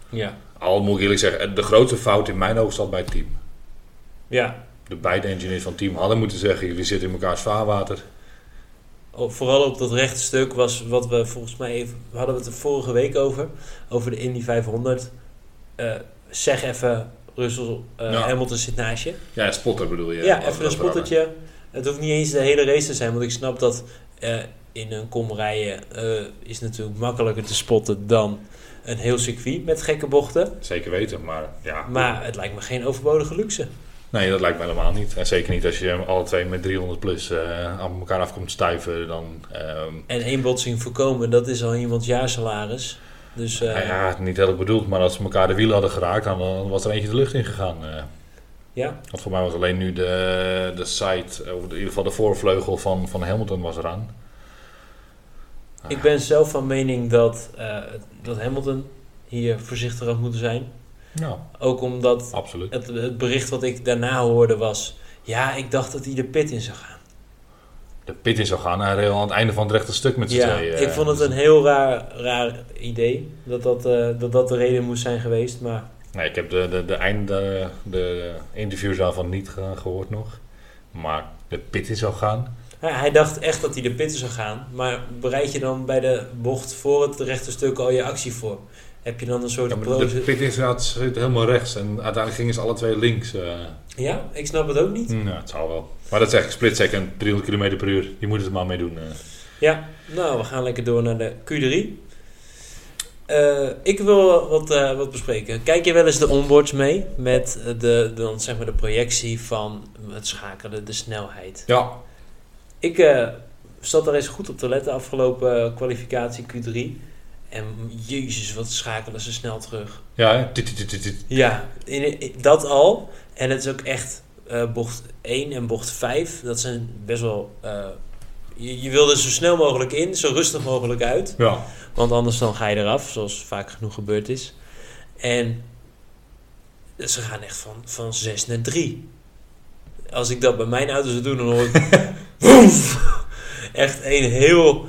Ja. Al moet ik eerlijk zeggen, de grootste fout in mijn ogen zat bij het team. Ja. De beide engineers van het team hadden moeten zeggen: jullie zitten in elkaars vaarwater. Op- Vooral op dat rechte stuk was wat we volgens mij even... We hadden het er vorige week over. Over de Indy 500. Eh, zeg even, Russell, eh, Ja. Hamilton zit naast je. Ja, spotter bedoel je. Ja, we even een spottertje. Het hoeft niet eens de hele race te zijn, want ik snap dat eh, in een kom rijden eh, is natuurlijk makkelijker te spotten dan een heel circuit met gekke bochten. Zeker weten, maar ja. Maar het lijkt me geen overbodige luxe. Nee, dat lijkt me helemaal niet. En zeker niet als je alle twee met 300 plus eh aan elkaar af komt stuiven. Dan, ehm, En één botsing voorkomen, dat is al iemands jaarsalaris. Dus eh, nou ja, niet heel bedoeld, maar als ze elkaar de wielen hadden geraakt, dan eh, was er eentje de lucht in gegaan. eh. ja, want voor mij was alleen nu de, de side, of in ieder geval de voorvleugel van, van Hamilton was eraan. ik ben zelf van mening dat, eh, dat Hamilton hier voorzichtig had moeten zijn. Ja, Ook omdat absoluut. het, het bericht wat ik daarna hoorde was... Ja, ik dacht dat hij de pit in zou gaan. De pit in zou gaan, hij reed al aan het einde van het rechte stuk met z'n Ja, tweeën. ik vond het een heel raar, raar idee dat dat, eh, dat dat de reden moest zijn geweest. Maar Nee, ik heb de, de, de einde, de interviews daarvan niet ge- gehoord nog. Maar de pit in zou gaan. ja, hij dacht echt dat hij de pit in zou gaan. Maar bereid je dan bij de bocht voor het rechte stuk al je actie voor? Heb je dan een soort Ja, de pit zit helemaal rechts. En uiteindelijk gingen ze alle twee links. eh. Ja, ik snap het ook niet. nou, het zal wel. Maar dat is echt split second, 300 km per uur. Je moet het er maar mee doen. eh. Ja, nou, we gaan lekker door naar de Q3. Eh, ik wil wat, wat bespreken. Kijk je wel eens de onboards mee met de, de, zeg maar de projectie van het schakelen, de snelheid? Ja, Ik zat daar eens goed op te letten afgelopen kwalificatie Q3. En jezus, wat schakelen ze snel terug. ja. Ja, dat al. En het is ook echt eh, bocht 1 en bocht 5. Dat zijn best wel... eh, je, je wil er zo snel mogelijk in, zo rustig mogelijk uit. Ja. Want anders dan ga je eraf, zoals vaak genoeg gebeurd is. En ze gaan echt van, van 6 naar 3. Als ik dat bij mijn auto zou doen, dan hoor ik... echt een heel...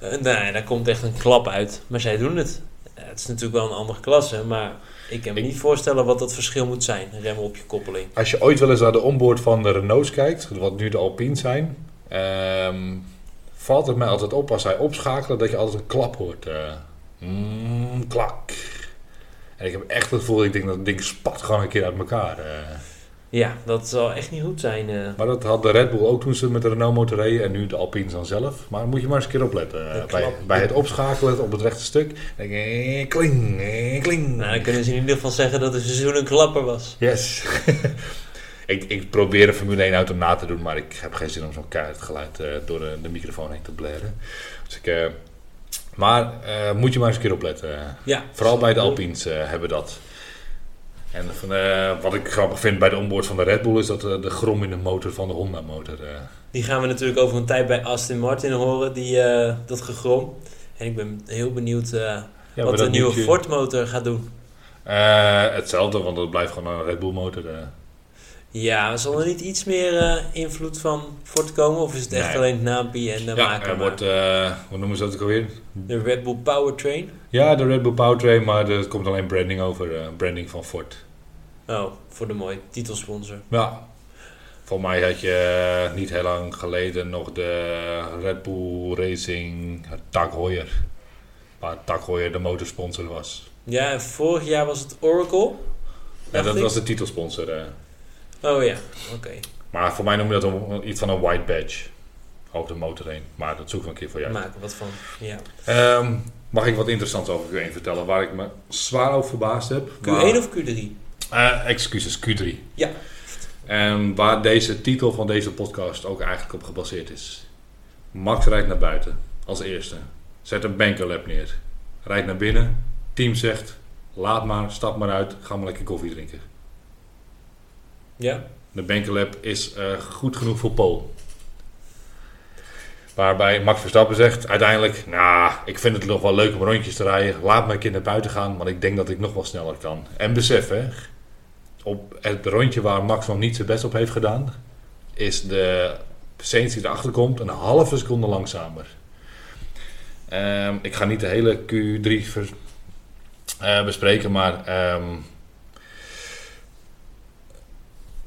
eh, nou, ja, daar komt echt een klap uit. Maar zij doen het. Het is natuurlijk wel een andere klasse, maar ik kan me Ik- niet voorstellen wat dat verschil moet zijn. Remmen op je koppeling. Als je ooit wel eens naar de onboard van de Renaults kijkt, wat nu de Alpines zijn, ehm, valt het mij altijd op als zij opschakelen dat je altijd een klap hoort. Mm, klak. En ik heb echt het gevoel, ik denk dat het ding spat gewoon een keer uit elkaar. eh. Ja, dat zal echt niet goed zijn. eh. Maar dat had de Red Bull ook toen ze met de Renault motor reden en nu de Alpines dan zelf. Maar moet je maar eens een keer opletten. Eh, bij, bij het opschakelen op het rechte stuk, denk ik, eh, kling, kling. Nou, dan kunnen ze in ieder geval zeggen dat het seizoen een klapper was. Yes. ik, ik probeer een Formule 1 auto na te doen, maar ik heb geen zin om zo'n keihard geluid door de, de microfoon heen te blaren. Dus ik, maar moet je maar eens een keer opletten. Ja, Vooral bij de Alpines eh, hebben dat. En van, eh, wat ik grappig vind bij de onboard van de Red Bull is dat eh, de grom in de motor van de Honda motor. eh, Die gaan we natuurlijk over een tijd bij Aston Martin horen, die, eh, dat gegrom. En ik ben heel benieuwd eh, ja, wat de nieuwe Ford motor gaat doen. Eh, hetzelfde, want dat blijft gewoon een Red Bull motor. Ja, zal er niet iets meer eh, invloed van Ford komen? Of is het echt Nee. alleen het naampje en de ja, maken? er maar? wordt, eh, hoe noemen ze dat ook alweer? De Red Bull Powertrain? Ja, de Red Bull Powertrain, maar er komt alleen branding over. eh, branding van Ford. Oh, voor de mooie titelsponsor. Ja. Voor mij had je niet heel lang geleden nog de Red Bull Racing Tag Heuer. Waar Tag Heuer de motorsponsor was. Ja, en vorig jaar was het Oracle. En dat was de titelsponsor. Oh ja, oké. Maar voor mij noem je dat een- iets van een white badge. Over de motor heen. Maar dat zoeken we een keer voor jou. Maak er wat van. Ja. Ehm, mag ik wat interessants over Q1 vertellen? Waar ik me zwaar over verbaasd heb. Q1 of Q3? Eh, excuses, Q3. Ja. En waar deze titel van deze podcast ook eigenlijk op gebaseerd is. Max rijdt naar buiten als eerste. Zet een bankerlap neer. Rijdt naar binnen. Team zegt: laat maar, stap maar uit, ga maar lekker koffie drinken. Ja. De bankerlap is eh, goed genoeg voor Pole. Waarbij Max Verstappen zegt uiteindelijk: Nou, ik vind het nog wel leuk om rondjes te rijden. Laat een keer naar buiten gaan, want ik denk dat ik nog wel sneller kan. En besef, hè, op het rondje waar Max nog niet zijn best op heeft gedaan, is de Saints die erachter komt een halve seconde langzamer. Ehm, ik ga niet de hele Q3 ver- eh, bespreken, maar ehm,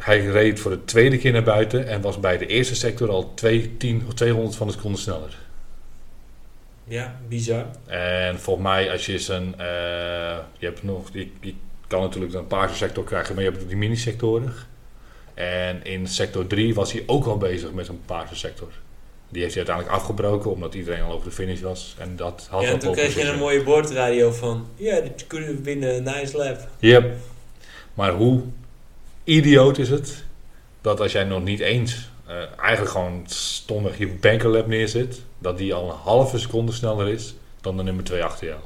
hij reed voor de tweede keer naar buiten en was bij de eerste sector al 2, 10 of 200 van de seconde sneller. Ja, bizar. En volgens mij, als je zijn. eh, je hebt nog. Je, je kan natuurlijk een paarse sector krijgen, maar je hebt ook die mini-sectoren. En in sector 3 was hij ook al bezig met een paarse sector. Die heeft hij uiteindelijk afgebroken omdat iedereen al over de finish was. En dat had Ja, en toen kreeg je een mooie boordradio van... Ja, dit kunnen we winnen, nice lap. Yep. Maar hoe idioot is het dat als jij nog niet eens eh, eigenlijk gewoon stomweg je bankerlap neerzet, dat die al een halve seconde sneller is dan de nummer 2 achter jou.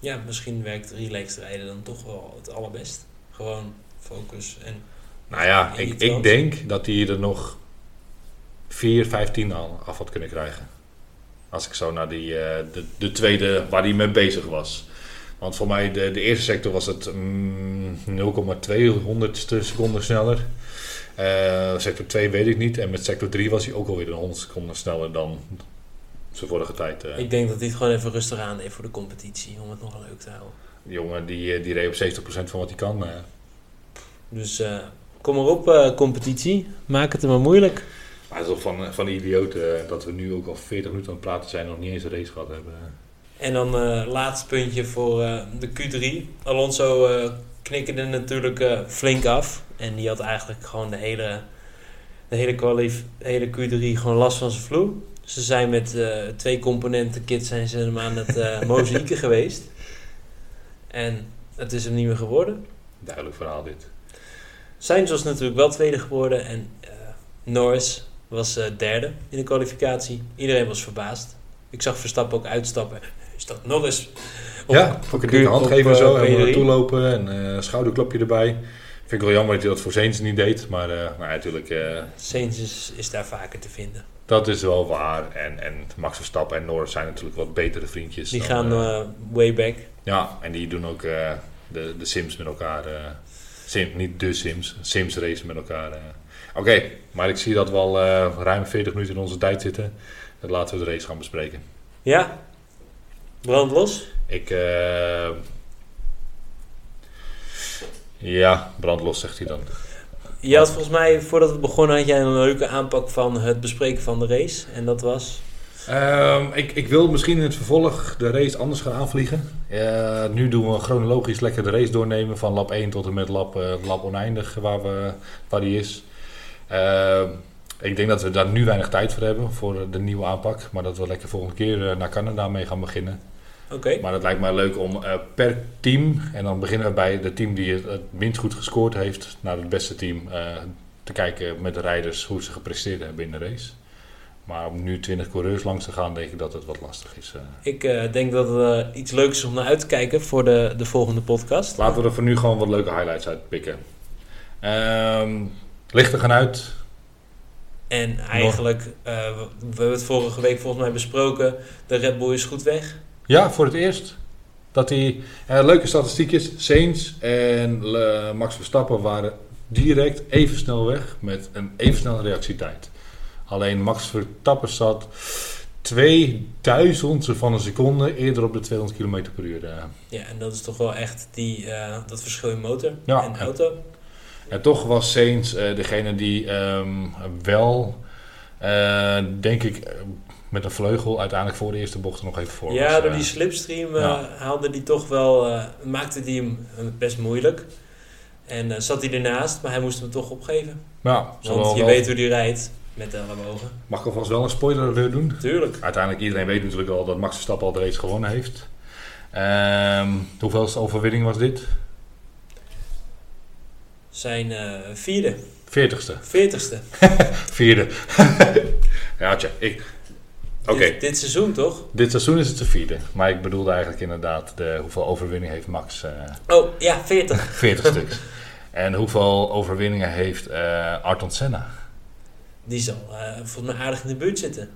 Ja, misschien werkt relaxed rijden dan toch wel het allerbest. Gewoon focus en... Nou ja, die ik, ik denk dat hij er nog 4, 15 al af had kunnen krijgen. Als ik zo naar die, eh, de, de tweede waar hij mee bezig was. Want voor mij, de, de eerste sector was het mm, 0,200ste seconde sneller. Eh, sector 2 weet ik niet. En met sector 3 was hij ook alweer een 100 seconden sneller dan zijn vorige tijd. eh. Ik denk dat hij het gewoon even rustig aan deed voor de competitie. Om het nog leuk te houden. Die jongen die, eh, die reed op 70% van wat hij kan. Dus kom maar op, competitie. Maak het er maar moeilijk. Maar het is toch van, van de idioten dat we nu ook al 40 minuten aan het praten zijn en nog niet eens een race gehad hebben. En dan eh laatste puntje voor eh, de Q3. Alonso eh knikkerde natuurlijk flink af. En die had eigenlijk gewoon de hele, de hele, kwalif, hele Q3 gewoon last van zijn vloer. Ze zijn met twee componenten kit zijn ze hem aan het mozaïeken geweest. En het is hem niet meer geworden. Duidelijk verhaal dit. Sainz was natuurlijk wel tweede geworden. En Norris was derde in de kwalificatie. Iedereen was verbaasd. Ik zag Verstappen ook uitstappen. Is dat Norris? Op- ja, ook een hand geven en eh, zo. En P3. naartoe lopen en eh schouderklopje erbij. Vind ik wel jammer dat hij dat voor Sainz niet deed. Maar eh, nou, natuurlijk, eh, Sainz is, is daar vaker te vinden. dat is wel waar. En, en Max Verstappen en Norris zijn natuurlijk wat betere vriendjes. Die dan, gaan way back. ja, en die doen ook de, de Sims met elkaar. Sim, niet de Sims, Sims racen met elkaar. Oké, maar ik zie dat we al ruim 40 minuten in onze tijd zitten. Dan laten we de race gaan bespreken. Ja, brand los. Ik. eh ja, brandlos zegt hij dan. Je had volgens mij, voordat we begonnen, had jij een leuke aanpak van het bespreken van de race. En dat was... Ehm, ik, ik wil misschien in het vervolg de race anders gaan aanvliegen. Eh, nu doen we chronologisch lekker de race doornemen van lap 1 tot en met lap, eh, lap oneindig waar, we, waar die is. Ehm, ik denk dat we daar nu weinig tijd voor hebben voor de nieuwe aanpak. Maar dat we lekker volgende keer naar Canada mee gaan beginnen. Maar het lijkt mij leuk om eh, per team, en dan beginnen we bij de team die het, het minst goed gescoord heeft, naar het beste team eh, te kijken met de rijders hoe ze gepresteerd hebben in de race. Maar om nu 20 coureurs langs te gaan, denk ik dat het wat lastig is. eh. ik denk dat het iets leuks is om naar uit te kijken voor de, de volgende podcast. Laten we er voor nu gewoon wat leuke highlights uit pikken. Ehm lichten gaan uit. En eigenlijk, eh, we, we hebben het vorige week volgens mij besproken. De Red Bull is goed weg. Ja, voor het eerst. Dat die eh, leuke statistiekjes. Sainz en eh, Max Verstappen waren direct even snel weg met een even snelle reactietijd. Alleen Max Verstappen zat 2000 van een seconde eerder op de 200 km per uur. eh. Ja, en dat is toch wel echt die, eh, dat verschil in motor Ja. en auto. En toch was Sainz degene die ehm, wel, denk ik, met een vleugel uiteindelijk voor de eerste bocht er nog even voor Ja, was. door eh. die slipstream eh, ja. haalde die toch wel, eh, maakte die hem best moeilijk. En eh, zat hij ernaast, maar hij moest hem toch opgeven. Ja, zal Want wel je wel- weet hoe die rijdt met de ellebogen. Mag ik alvast wel een spoiler weer doen? Tuurlijk. Uiteindelijk, iedereen weet natuurlijk al dat Max Verstappen al de race gewonnen heeft. Ehm hoeveelste overwinning was dit? zijn eh, vierde, Veertigste. veertigste. Vierde. ja, tja, ik... Dit, dit seizoen toch? dit seizoen is het de vierde. Maar ik bedoelde eigenlijk inderdaad de, hoeveel overwinningen heeft Max. eh Oh, ja, 40. 40 stuks. En hoeveel overwinningen heeft eh Ayrton Senna? Die zal eh, volgens mij aardig in de buurt zitten.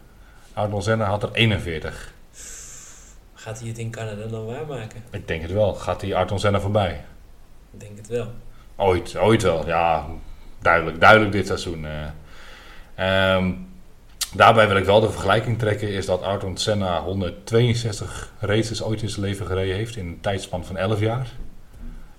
Ayrton Senna had er 41. Gaat hij het in Canada dan waarmaken? Ik denk het wel. Gaat die Ayrton Senna voorbij? Ik denk het wel. Ooit, ooit wel. Ja, duidelijk. Duidelijk dit seizoen. eh. Daarbij wil ik wel de vergelijking trekken. Is dat Ayrton Senna 162 races ooit in zijn leven gereden heeft. In een tijdspan van 11 jaar.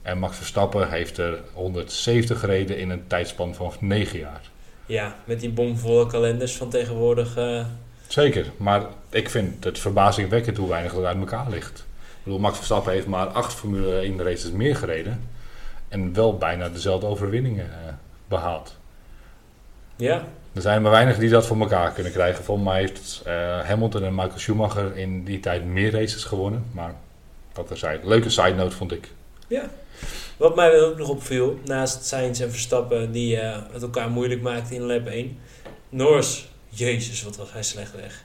En Max Verstappen heeft er 170 gereden in een tijdspan van 9 jaar. Ja, met die bomvolle kalenders van tegenwoordig. eh, Zeker, maar ik vind het verbazingwekkend hoe weinig er uit elkaar ligt. Ik bedoel, Max Verstappen heeft maar 8 Formule 1 races meer gereden. En wel bijna dezelfde overwinningen eh, behaald. ja, Er zijn maar weinig die dat voor elkaar kunnen krijgen. Volgens mij heeft eh, Hamilton en Michael Schumacher in die tijd meer races gewonnen. Maar dat is een leuke side note vond ik. ja. Wat mij ook nog opviel, naast Sainz en Verstappen die eh, het elkaar moeilijk maakten in lap 1. Norris, jezus, wat was hij slecht weg.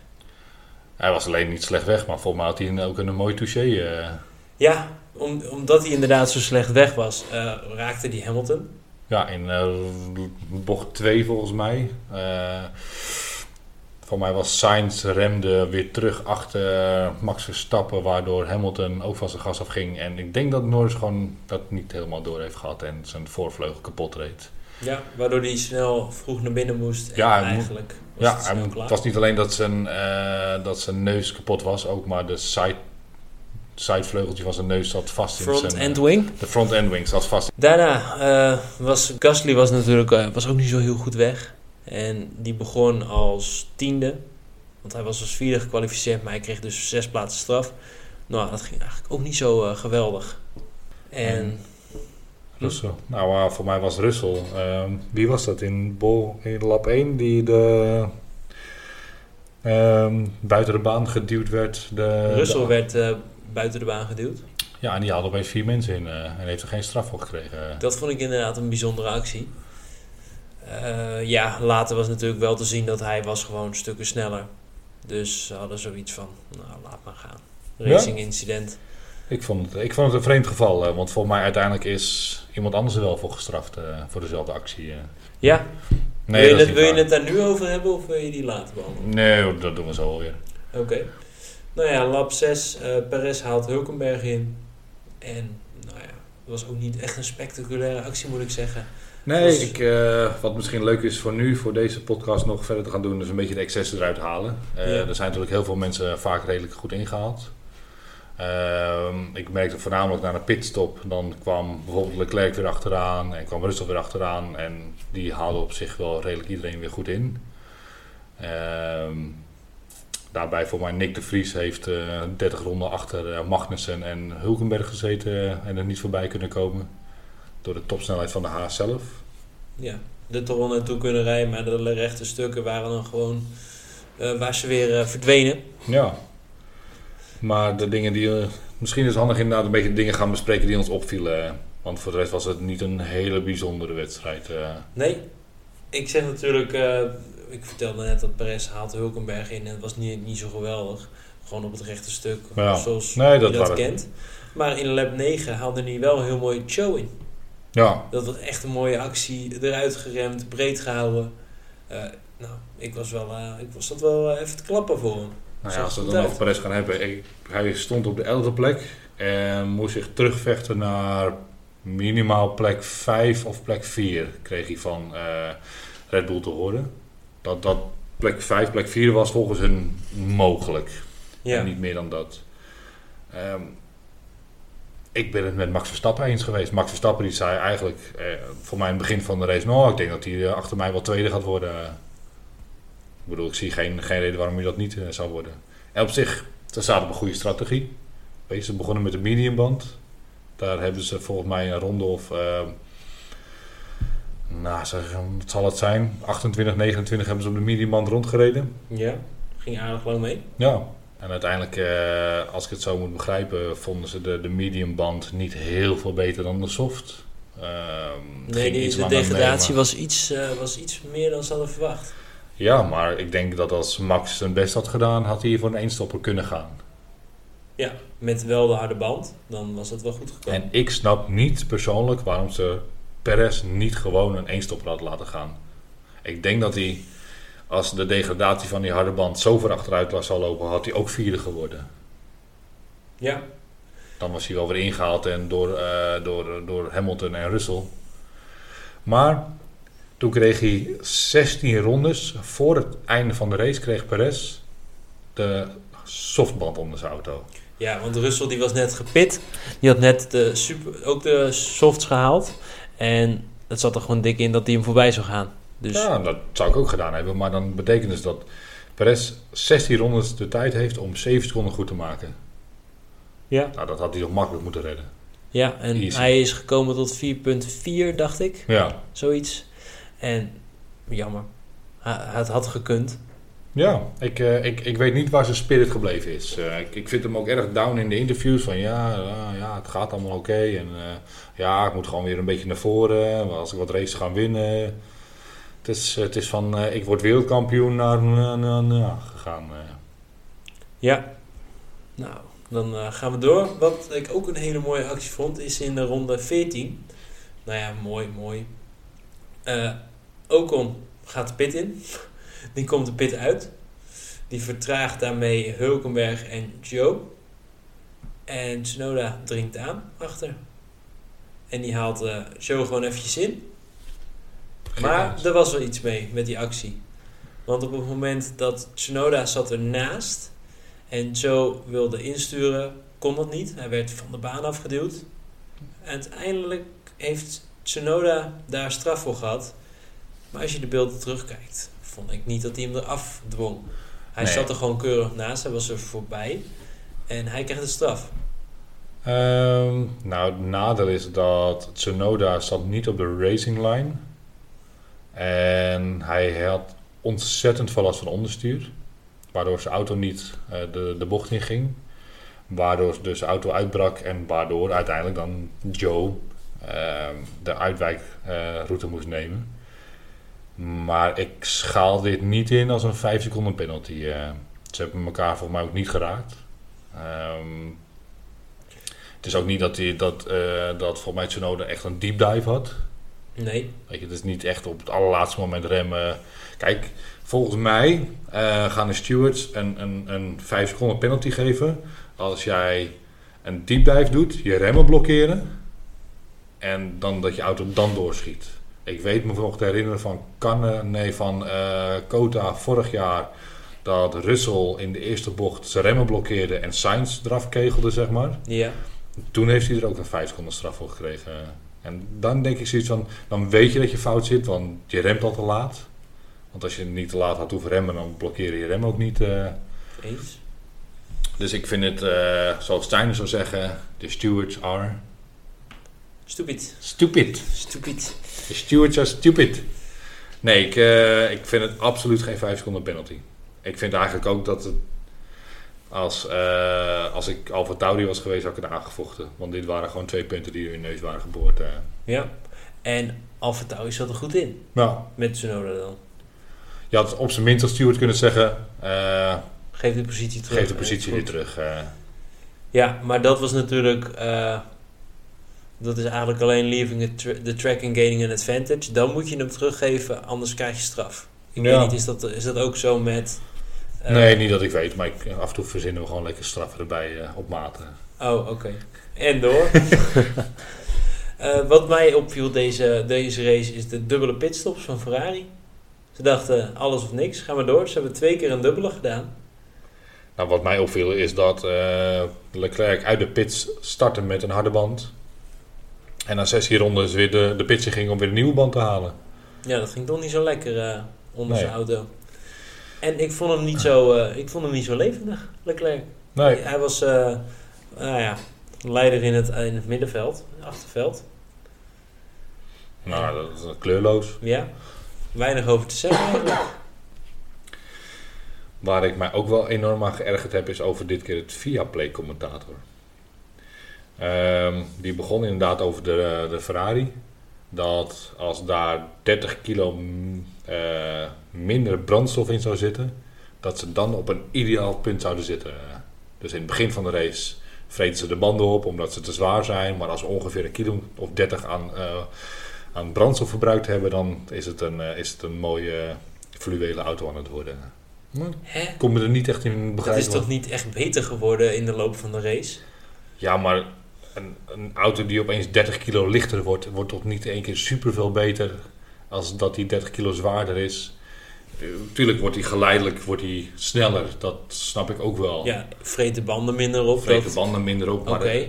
Hij was alleen niet slecht weg, maar volgens mij had hij een- ook een mooi touché. eh. Ja, om, omdat hij inderdaad zo slecht weg was, raakte hij Hamilton. Ja, in eh, bocht 2 volgens mij. Eh voor mij was Sainz remde weer terug achter eh, Max Verstappen, waardoor Hamilton ook van zijn gas afging. En ik denk dat Norris gewoon dat niet helemaal door heeft gehad en zijn voorvleugel kapot reed. Ja, waardoor hij snel vroeg naar binnen moest. En Ja, eigenlijk was Ja, het was niet alleen dat zijn, dat zijn neus kapot was, ook maar de side, sidevleugeltje van zijn neus zat vast in Front zijn... end eh, wing. de front end wing zat vast. Daarna eh, was Gasly was natuurlijk eh, was ook niet zo heel goed weg. En die begon als tiende. Want hij was als vierde gekwalificeerd, maar hij kreeg dus zes plaatsen straf. Nou, dat ging eigenlijk ook niet zo geweldig. En Russell. Nou, voor mij was Russell. wie was dat in, bol, in lap 1 die de, buiten de baan geduwd werd? De, Russell de- werd buiten de baan geduwd. Ja, en die haalde opeens vier mensen in eh, en heeft er geen straf voor gekregen. Dat vond ik inderdaad een bijzondere actie. Eh, ja, later was natuurlijk wel te zien dat hij was gewoon stukken sneller. Dus ze hadden zoiets van, nou laat maar gaan. Racing incident. Ik, vond het, ik vond het een vreemd geval, eh, want volgens mij uiteindelijk is iemand anders er wel voor gestraft voor dezelfde actie. Ja, Nee, wil, je dat wil je het daar nu over hebben of wil je die later behandelen? Nee, dat doen we zo alweer. Oké. Nou ja, lap 6, eh Perez haalt Hulkenberg in. En nou ja, het was ook niet echt een spectaculaire actie moet ik zeggen. Nee, Dus- ik, eh, wat misschien leuk is voor nu, voor deze podcast nog verder te gaan doen, is een beetje de excessen eruit halen. Eh, Ja. Er zijn natuurlijk heel veel mensen vaak redelijk goed ingehaald. Ehm, ik merkte voornamelijk na een pitstop, dan kwam bijvoorbeeld Leclerc weer achteraan en kwam Russell weer achteraan. En die haalde op zich wel redelijk iedereen weer goed in. Ehm, daarbij voor mij Nick de Vries heeft eh 30 ronden achter eh, Magnussen en Hulkenberg gezeten en er niet voorbij kunnen komen. Door de topsnelheid van de Haas zelf. Ja, de Toron naartoe kunnen rijden, maar de rechte stukken waren dan gewoon eh, waar ze weer eh, verdwenen. Ja. Maar de dingen die... eh, misschien is het handig inderdaad een beetje de dingen gaan bespreken die ons opvielen. Want voor de rest was het niet een hele bijzondere wedstrijd. eh. Nee, ik zeg natuurlijk, eh, ik vertelde net dat Perez haalt Hulkenberg in en het was niet, niet zo geweldig. Gewoon op het rechte stuk, Ja. zoals Nee, dat je dat kent. Maar in lap 9 haalde hij wel een heel mooi show in. Ja, Dat was echt een mooie actie, eruit geremd, breed gehouden. Eh, nou, ik was, wel, eh, ik was dat wel even te klappen voor hem. nou ja, als we het dan over Perez gaan hebben. ik- hij stond op de 11e plek. En moest zich terugvechten naar minimaal plek 5 of plek 4. Kreeg hij van eh, Red Bull te horen. Dat, dat plek 5, plek 4 was volgens hun mogelijk. Ja, En niet meer dan dat. Ehm, ik ben het met Max Verstappen eens geweest. Max Verstappen die zei eigenlijk eh, voor mij in het begin van de race... Nou, ik denk dat hij eh, achter mij wel tweede gaat worden. Ik bedoel, ik zie geen, geen reden waarom hij dat niet eh, zou worden. En op zich, ze zaten op een goede strategie. Weet je, ze begonnen met de mediumband. Daar hebben ze volgens mij een ronde of... ehm, nou, zeg, wat zal het zijn? 28, 29 hebben ze op de mediumband rondgereden. ja, ging aardig lang mee. Ja. En uiteindelijk, eh, als ik het zo moet begrijpen, vonden ze de, de mediumband niet heel veel beter dan de soft. Ehm, Nee, die, de mee, degradatie was, iets, eh, was iets meer dan ze hadden verwacht. Ja, maar ik denk dat als Max zijn best had gedaan, had hij hier voor een eenstopper kunnen gaan. Ja, met wel de harde band, dan was het wel goed gekomen. En ik snap niet persoonlijk waarom ze Perez niet gewoon een eenstopper had laten gaan. Ik denk dat hij, als de degradatie van die harde band zo ver achteruit was zou lopen, had hij ook vierde geworden. Ja, Dan was hij wel weer ingehaald en door, eh, door, door Hamilton en Russell. Maar toen kreeg hij 16 rondes voor het einde van de race, kreeg Perez de softband onder zijn auto. Ja, want Russell die was net gepit. Die had net de super, ook de softs gehaald. En het zat er gewoon dik in dat hij hem voorbij zou gaan. Dus Ja, dat zou ik ook gedaan hebben. Maar dan betekent dus dat Perez 16 rondes de tijd heeft om 7 seconden goed te maken. ja. Nou, dat had hij toch makkelijk moeten redden. ja, en Easy. hij is gekomen tot 4.4, dacht ik. Ja, Zoiets. En jammer. Hij- Het had gekund. Ja ik, eh, ik, ik weet niet waar zijn spirit gebleven is. Eh, ik, ik vind hem ook erg down in de interviews. Van ja, ja, het gaat allemaal oké. En eh, ja, ik moet gewoon weer een beetje naar voren. Als ik wat races ga winnen. Het is, het is van ik word wereldkampioen naar, gegaan. Ja. Nou, dan gaan we door. Wat ik ook een hele mooie actie vond, is in de ronde 14. Nou ja, mooi, mooi. Ocon gaat de pit in. Die komt de pit uit. Die vertraagt daarmee Hulkenberg en Joe. En Tsunoda dringt aan achter. En die haalt eh Joe gewoon eventjes in. Maar er was wel iets mee met die actie. Want op het moment dat Tsunoda zat ernaast en Joe wilde insturen, kon dat niet. Hij werd van de baan afgeduwd. Uiteindelijk heeft Tsunoda daar straf voor gehad. Maar als je de beelden terugkijkt, vond ik niet dat hij hem eraf dwong. Hij Nee. zat er gewoon keurig naast, hij was er voorbij. En hij kreeg de straf. Ehm, nou, het nadeel is dat Tsunoda zat niet op de racing line. En hij had ontzettend veel last van onderstuur. Waardoor zijn auto niet eh, de, de bocht in ging. Waardoor dus de auto uitbrak en waardoor uiteindelijk dan Joe ehm, de uitwijkroute moest nemen. Maar ik schaal dit niet in als een 5 seconden penalty. eh. ze hebben elkaar volgens mij ook niet geraakt. Ehm, het is ook niet dat, hij, dat, eh, dat volgens mij Tsunoda echt een deep dive had. Nee. Weet je, het is niet echt op het allerlaatste moment remmen. Kijk, volgens mij eh, gaan de stewards een, een, een 5 seconden penalty geven. Als jij een deep dive doet, je remmen blokkeren. En dan dat je auto dan doorschiet. Ik weet me nog te herinneren van, Canne, nee, van eh Kota vorig jaar. Dat Russell in de eerste bocht zijn remmen blokkeerde en Sainz eraf kegelde, zeg maar. Ja. Toen heeft hij er ook een 5 seconden straf voor gekregen. En dan denk ik zoiets van, dan weet je dat je fout zit, want je remt al te laat. Want als je niet te laat had hoeven remmen, dan blokkeer je rem ook niet. eh. Eens. Dus ik vind het, eh, zoals Steiner zou zeggen, de stewards are Stupid. stupid. Stupid. De stewards are stupid. Nee, ik, eh, ik vind het absoluut geen 5 seconden penalty. Ik vind eigenlijk ook dat het, als, eh, als ik Alfa Tauri was geweest, had ik het aangevochten. Want dit waren gewoon twee punten die in neus waren geboord. eh. Ja. En Alfa Tauri zat er goed in. Nou, Met Tsunoda dan. Je had op zijn minst als steward kunnen zeggen: Geef de positie terug. geef de positie weer terug. Ja, maar dat was natuurlijk... eh, dat is eigenlijk alleen leaving the, tra- the track and gaining an advantage. Dan moet je hem teruggeven, anders krijg je straf. Ik Ja. weet niet, is dat, is dat ook zo met... eh, nee, niet dat ik weet, maar ik, af en toe verzinnen we gewoon lekker straffen erbij eh, op maat. Oh, oké. En door. Eh, wat mij opviel deze, deze race is de dubbele pitstops van Ferrari. Ze dachten alles of niks, gaan we door. Ze hebben twee keer een dubbele gedaan. Nou, wat mij opviel is dat eh, Leclerc uit de pits startte met een harde band. En na 16 rondes weer de, de ging om weer een nieuwe band te halen. Ja, dat ging toch niet zo lekker eh, onder Nee. zijn auto. En ik vond hem niet zo, eh, ik vond hem niet zo levendig, Leclerc. Nee, Hij was, eh, nou ja, leider in het, in het middenveld, achterveld. nou, dat is kleurloos. Ja, weinig over te zeggen eigenlijk. Waar ik mij ook wel enorm aan geërgerd heb, is over dit keer het Viaplay Ehm, die begon inderdaad over de, de Ferrari. Dat als daar 30 kilo eh, minder brandstof in zou zitten, dat ze dan op een ideaal punt zouden zitten. Dus in het begin van de race vreten ze de banden op omdat ze te zwaar zijn. Maar als ze ongeveer een kilo of 30 aan, eh, aan brandstof verbruikt hebben, dan is het een, eh, is het een mooie fluwele auto aan het worden. Maar Hè? ik kon me er niet echt in Dat begrijpen. is toch niet echt beter geworden in de loop van de race? Ja, maar een, een auto die opeens 30 kilo lichter wordt, wordt toch niet één keer superveel beter als dat die 30 kilo zwaarder is. Tuurlijk wordt hij geleidelijk wordt hij sneller, dat snap ik ook wel. Ja, vreet de banden minder op. Vreet de dat- banden minder op, Oké, maar eh,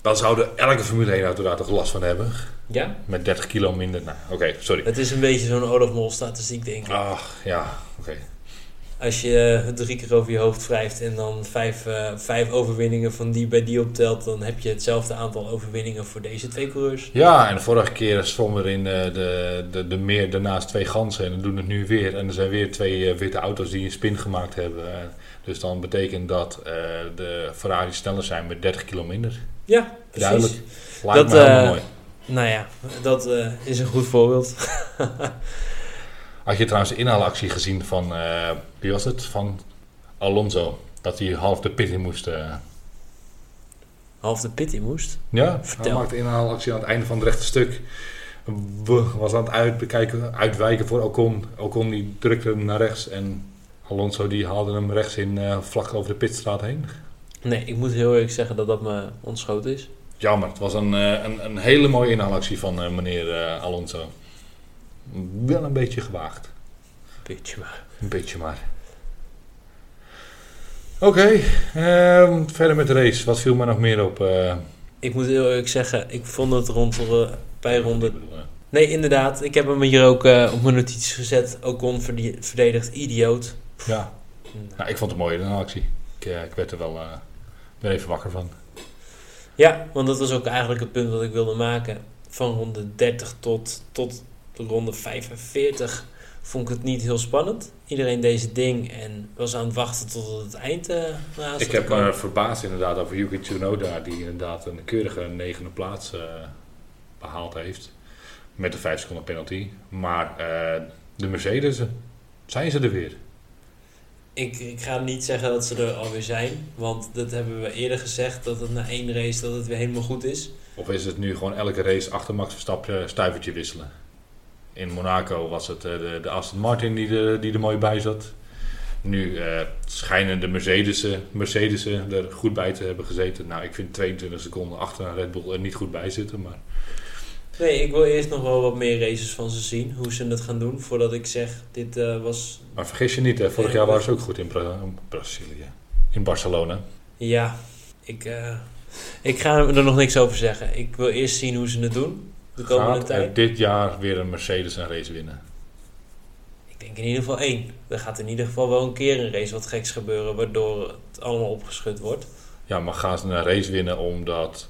dan zouden elke Formule 1 auto daar toch last van hebben. ja. Met 30 kilo minder. Nou, oké, sorry. Het is een beetje zo'n Olaf Mol statistiek, denk ik. Ach, ja, oké. Als je eh, drie keer over je hoofd wrijft en dan vijf, eh, vijf overwinningen van die bij die optelt, dan heb je hetzelfde aantal overwinningen voor deze twee coureurs. Ja, en de vorige keer zwommen er in eh, de, de, de meer daarnaast twee ganzen en dan doen het nu weer. En er zijn weer twee witte auto's die een spin gemaakt hebben. Dus dan betekent dat de Ferrari sneller zijn met 30 kilo minder. Ja, precies. Duidelijk. Lijkt Dat, me mooi. Nou ja, dat is een goed voorbeeld. Had je trouwens de inhaalactie gezien van, eh, wie was het? Van Alonso. Dat hij half de pit in moest. eh. Half de pit in moest. Ja, Vertel. hij maakte inhaalactie aan het einde van het rechte stuk. Was aan het uitbekijken, uitwijken voor Ocon. Ocon die drukte hem naar rechts en Alonso die haalde hem rechts in eh, vlak over de pitstraat heen. Nee, ik moet heel eerlijk zeggen dat dat me ontschoten is. Jammer, het was een, eh, een, een hele mooie inhaalactie van eh, meneer eh, Alonso. Wel een beetje gewaagd. Beetje maar. Een beetje maar. Oké, ehm, verder met de race. Wat viel me nog meer op? eh, Ik moet heel eerlijk zeggen, ik vond het rond de, bij ronde... Nee, inderdaad. Ik heb hem hier ook eh, op mijn notities gezet. Ocon verde- verdedigd idioot. Ja, nou, ik vond het een mooie actie. Ik, eh, ik werd er wel even wakker van. Ja, want dat was ook eigenlijk het punt wat ik wilde maken. Van ronde 30 tot, tot de ronde 45 vond ik het niet heel spannend. Iedereen deed zijn ding en was aan het wachten tot het eind zat Ik heb komen. me verbaasd inderdaad over Yuki Tsunoda, die inderdaad een keurige negende plaats eh, behaald heeft. Met de 5 seconden penalty. Maar eh, de Mercedes, zijn ze er weer? Ik, ik ga niet zeggen dat ze er alweer zijn. Want dat hebben we eerder gezegd. Dat het na één race dat het weer helemaal goed is. Of is het nu gewoon elke race achter Max Verstappen stuivertje wisselen? In Monaco was het eh, de, de Aston Martin die, er- die er mooi bij zat. Nu eh, schijnen de Mercedes'en Mercedes'en er goed bij te hebben gezeten. Nou, ik vind 22 seconden achter een Red Bull er niet goed bij zitten. Maar Nee, ik wil eerst nog wel wat meer races van ze zien. Hoe ze het gaan doen. Voordat ik zeg, dit eh, was... Maar vergis je niet, hè, vorig Ja, jaar waren ze ook goed in Bra- Brazilië. In Barcelona. Ja, ik, ik ga er nog niks over zeggen. Ik wil eerst zien hoe ze het doen. De komende Gaat er tijd. dit jaar weer een Mercedes een race winnen? Ik denk in ieder geval één. Er gaat in ieder geval wel een keer een race wat geks gebeuren. Waardoor het allemaal opgeschud wordt. Ja, maar gaan ze een race winnen omdat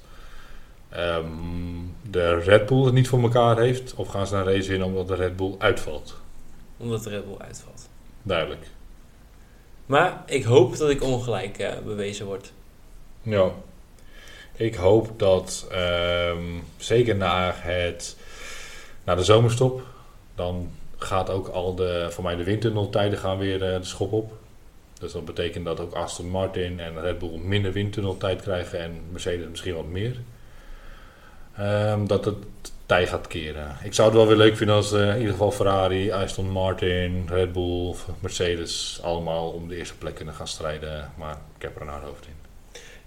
ehm, de Red Bull het niet voor elkaar heeft? Of gaan ze een race winnen omdat de Red Bull uitvalt? Omdat de Red Bull uitvalt. Duidelijk. Maar ik hoop dat ik ongelijk eh, bewezen word. Ja. Ik hoop dat ehm, zeker na, het, na de zomerstop, dan gaat ook al de, voor mij de windtunneltijden gaan weer eh, de schop op. Dus dat betekent dat ook Aston Martin en Red Bull minder windtunneltijd krijgen en Mercedes misschien wat meer. Ehm, dat het tij gaat keren. Ik zou het wel weer leuk vinden als eh, in ieder geval Ferrari, Aston Martin, Red Bull, Mercedes allemaal om de eerste plek kunnen gaan strijden. Maar ik heb er een hard hoofd in.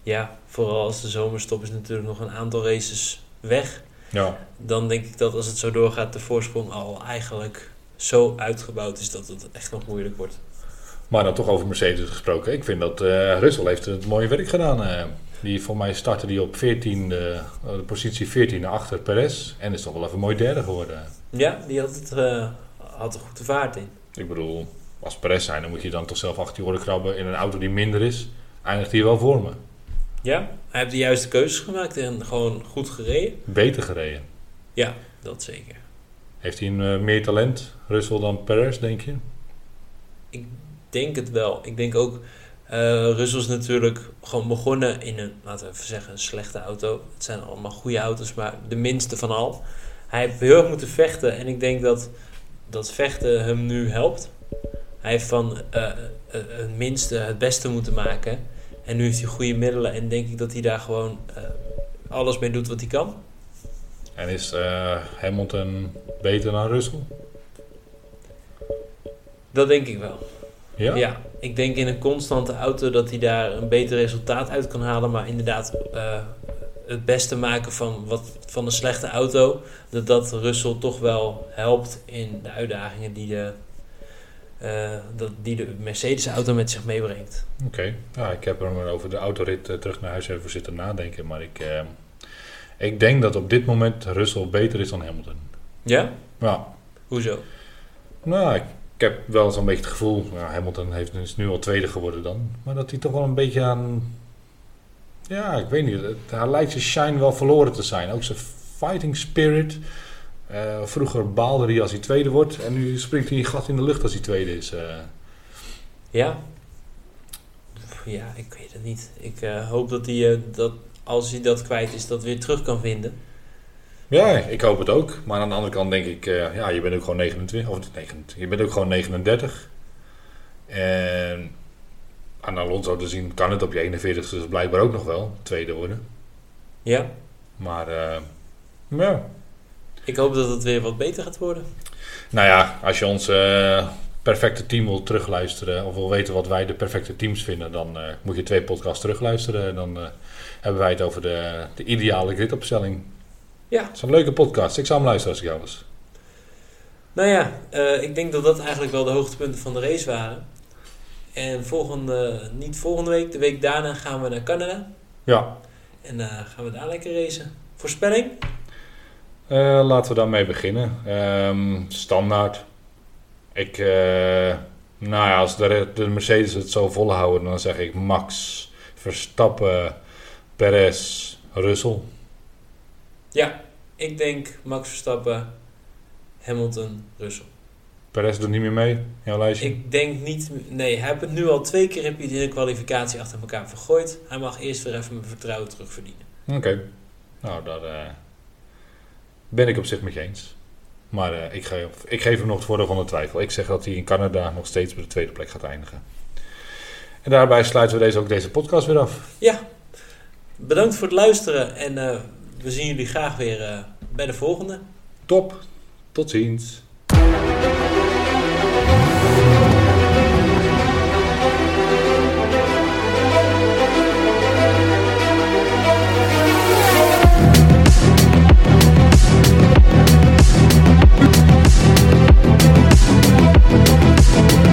Ja, vooral als de zomerstop is natuurlijk nog een aantal races weg. Ja, Dan denk ik dat als het zo doorgaat, de voorsprong al eigenlijk zo uitgebouwd is dat het echt nog moeilijk wordt. maar dan toch over Mercedes gesproken. Ik vind dat eh Russell heeft het mooie werk gedaan. eh. die voor mij startte die op 14, de positie 14 achter Perez. En is toch wel even mooi derde geworden. Ja, die had, het, eh, had er goed de vaart in. Ik bedoel, als Perez zijn, dan moet je dan toch zelf achter je oren krabben in een auto die minder is. Eindigt hij wel voor me. Ja, hij heeft de juiste keuzes gemaakt en gewoon goed gereden. Beter gereden. Ja, dat zeker. Heeft hij een eh, meer talent, Russell, dan Perez, denk je? Ik denk het wel. Ik denk ook, Eh Russell is natuurlijk gewoon begonnen in een, laten we even zeggen, een slechte auto. Het zijn allemaal goede auto's, maar de minste van al. Hij heeft heel erg moeten vechten en ik denk dat dat vechten hem nu helpt. Hij heeft van eh, het minste het beste moeten maken. En nu heeft hij goede middelen en denk ik dat hij daar gewoon eh, alles mee doet wat hij kan. En is eh, Hamilton beter dan Russell? Dat denk ik wel. Ja? Ja, ik denk in een constante auto dat hij daar een beter resultaat uit kan halen. Maar inderdaad, eh, het beste maken van, wat, van een slechte auto, dat dat Russell toch wel helpt in de uitdagingen die de, eh, dat, die de Mercedes-auto met zich meebrengt. Oké. Ja, ik heb er maar over de autorit eh, terug naar huis even zitten nadenken. Maar ik, eh, ik denk dat op dit moment Russell beter is dan Hamilton. Ja? Ja. Hoezo? Nou, ik, ik heb wel zo'n beetje het gevoel... Nou, Hamilton heeft, is nu al tweede geworden dan. Maar dat hij toch wel een beetje aan... Ja, ik weet niet. Het, hij lijkt zijn shine wel verloren te zijn. Ook zijn fighting spirit. Eh, vroeger baalde hij als hij tweede wordt. En nu springt hij een gat in de lucht als hij tweede is. eh. Ja? Ja, ik weet het niet. Ik eh, hoop dat hij, dat als hij dat kwijt is, dat weer terug kan vinden. Ja, ik hoop het ook. Maar aan de andere kant denk ik, ja, je bent ook gewoon 29. Of 29. Je bent ook gewoon 39. En aan Alonso te zien kan het op je 41 dus blijkbaar ook nog wel tweede worden. Ja? Maar ja. Ik hoop dat het weer wat beter gaat worden. Nou ja, als je ons eh, perfecte team wil terugluisteren of wil weten wat wij de perfecte teams vinden, dan eh, moet je twee podcasts terugluisteren. En dan eh, hebben wij het over de, de ideale gridopstelling. Ja. Het is een leuke podcast. Ik zou hem luisteren als ik jou was. Nou ja, ik denk dat dat eigenlijk wel de hoogtepunten van de race waren. En volgende, niet volgende week, de week daarna gaan we naar Canada. Ja, En gaan we daar lekker racen. Voorspelling? Eh, laten we daarmee beginnen. Ehm, standaard. Ik, eh, nou ja, als de, de Mercedes het zo volhouden, dan zeg ik Max, Verstappen, Perez, Russell. Ja, ik denk Max Verstappen, Hamilton, Russell. Perez doet niet meer mee, jouw lijstje. Ik denk niet... Nee, hij heeft het nu al twee keer heb je in de kwalificatie achter elkaar vergooid. Hij mag eerst weer even mijn vertrouwen terugverdienen. Oké, nou daar eh, ben ik op zich met je eens. Maar eh, ik, geef, ik geef hem nog het voordeel van de twijfel. Ik zeg dat hij in Canada nog steeds op de tweede plek gaat eindigen. En daarbij sluiten we deze, ook deze podcast weer af. Ja, bedankt voor het luisteren. En eh, we zien jullie graag weer eh, bij de volgende. Top, tot ziens.